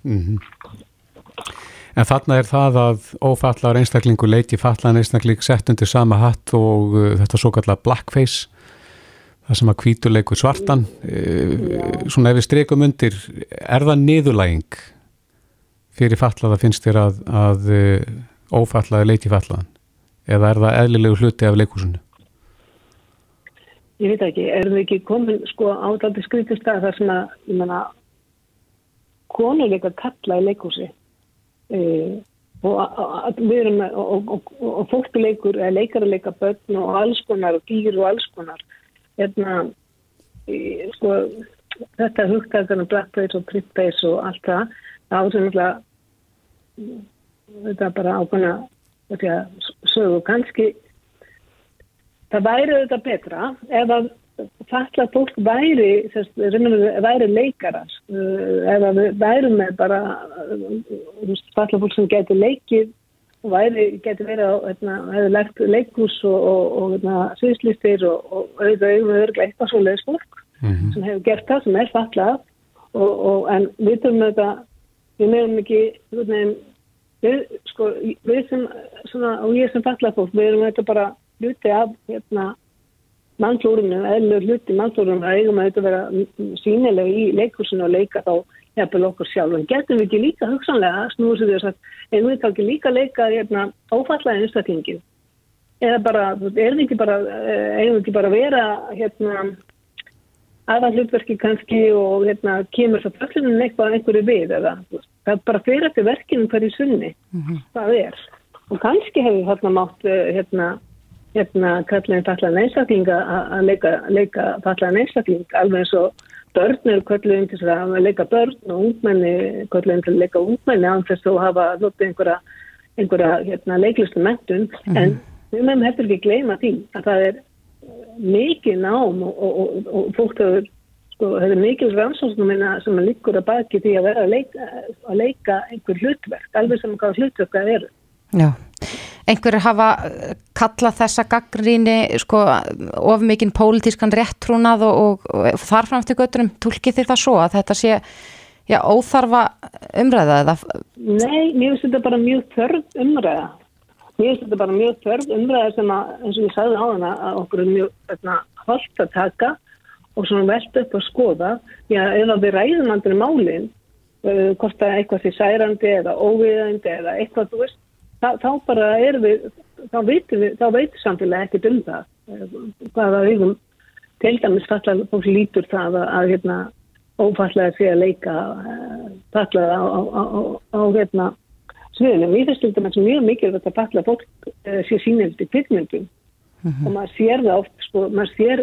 Mm -hmm. En þarna er það að ófallar einstaklingu leiki fallan einstakling sett undir sama hatt og uh, þetta svo kallar blackface, það sem að kvítur leikur svartan. Uh, svona ef við streikum undir, er það niðurlæging fyrir fallaða finnst þér að, að uh, ófallaði leiki fallaðan? Eða er það eðlilegu hluti af leikúsinu? Ég veit ekki, erum við ekki komin sko ádaldi skritist að það sem að, konuleika kalla í leikúsi Uh, og, og, og, og fólkuleikur eða leikar að leika börn og alls konar og dýr og alls konar. Hérna e, sko, þetta hugtakarna blackface og tripface og allt það það ásum alltaf þetta bara ákvæmna sögu. Kannski það væri þetta betra ef að falla fólk væri, sérst, væri leikarar uh, eða væri með bara uh, falla fólk sem getur leikið væri, getur verið á, hérna, hefur legt leikus og, og, og hérna, sviðslistir og, og auðvitað auðvitað eitthvað svo leiðis fólk mm -hmm. sem hefur gert það sem er fallað en við þurfum þetta við meðum ekki við, sko, við sem svona, og ég sem fallað fólk, við erum þetta bara hluti af hérna mannflórunum, eðlur hluti mannflórunum að eigum að þetta vera sínilega í leikursinu og leika þá jafnvel okkur sjálf. En getum við ekki líka hugsanlega snúið sem erum sagt, en við þá ekki líka leika hérna, ófallaði einstaklingin. Eða bara, erum við ekki bara, eh, eigum við ekki bara vera hérna aðra hlutverki kannski og hérna kemur svo föllinum eitthvað einhverju við eða það er bara fyrir eftir verkinu hverju sunni. Mm -hmm. Það er. Og kannski hefur hérna mátt eh, hérna hérna kallan fallan einstakling að leika, leika fallan einstakling alveg eins og börn eru kallan til að leika börn og ungmenni kallan til að leika ungmenni án þess að hafa lótið einhverja, einhverja hérna, leiklustu mentun mm en við meðum hefur ekki gleyma því að það er mikið nám og, og, og, og fólk hefur sko, mikið rannsóknum sem að líkur að baki því að vera að leika, að leika einhver hlutverk alveg sem hvað hlutverk það eru. Já einhverju hafa eh, kallað þessa gaggríni sko, of mikinn pólitískan réttrúnað og, og, og þarfram til göttunum tólkið þið það svo að þetta sé já, óþarfa umræða eða Nei, mér finnst þetta bara mjög þörf umræða. Mér finnst þetta bara mjög þörf umræða sem að, eins og ég sagði á hana, að okkur er mjög hérna, holdt að taka og svona velta upp að skoða. Já, ef að við ræðum andri málinn, uh, hvort að eitthvað sé særandi eða óviðandi eða eitthvað, þú veist, þá, bara er við, þá veitum við, þá veitum samfélagi ekkert um það. Uh, Hvaða augum, til dæmis fallega fólk lítur það að, að hérna, ófallega sé að leika uh, fallega á, á, á, á, hérna, sviðinu. Mér finnst dæmis mjög mikilvægt að fallega fólk uh, sé sínildi kvikmyndum og maður sér það oft, sko, maður sér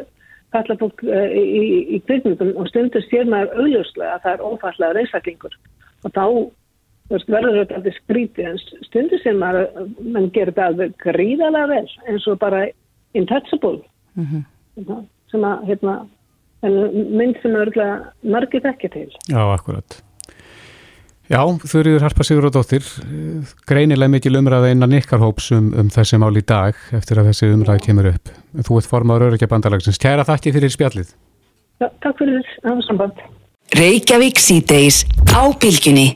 falla fólk uh, í, í, kvikmyndum og stundur sér maður auðljóslega að það er ófallega reysaklingur og þá veist, verður þetta alveg skrítið en stundur sér maður að mann gerir þetta alveg gríðalega vel eins og bara intouchable hérna, sem að hérna, en mynd sem örgulega margir ekki til. Já, akkurat. Já, Þurriður Harpa Sigurðardóttir, greinilega mikil umræða innan ykkar hóps um, um þessi mál í dag eftir að þessi umræða kemur upp. Þú ert formadur örygja bandalagsins. Kæra þakki fyrir spjallið. Já, takk fyrir þess, það var samband. Reykjavík síðdeis á bylginni.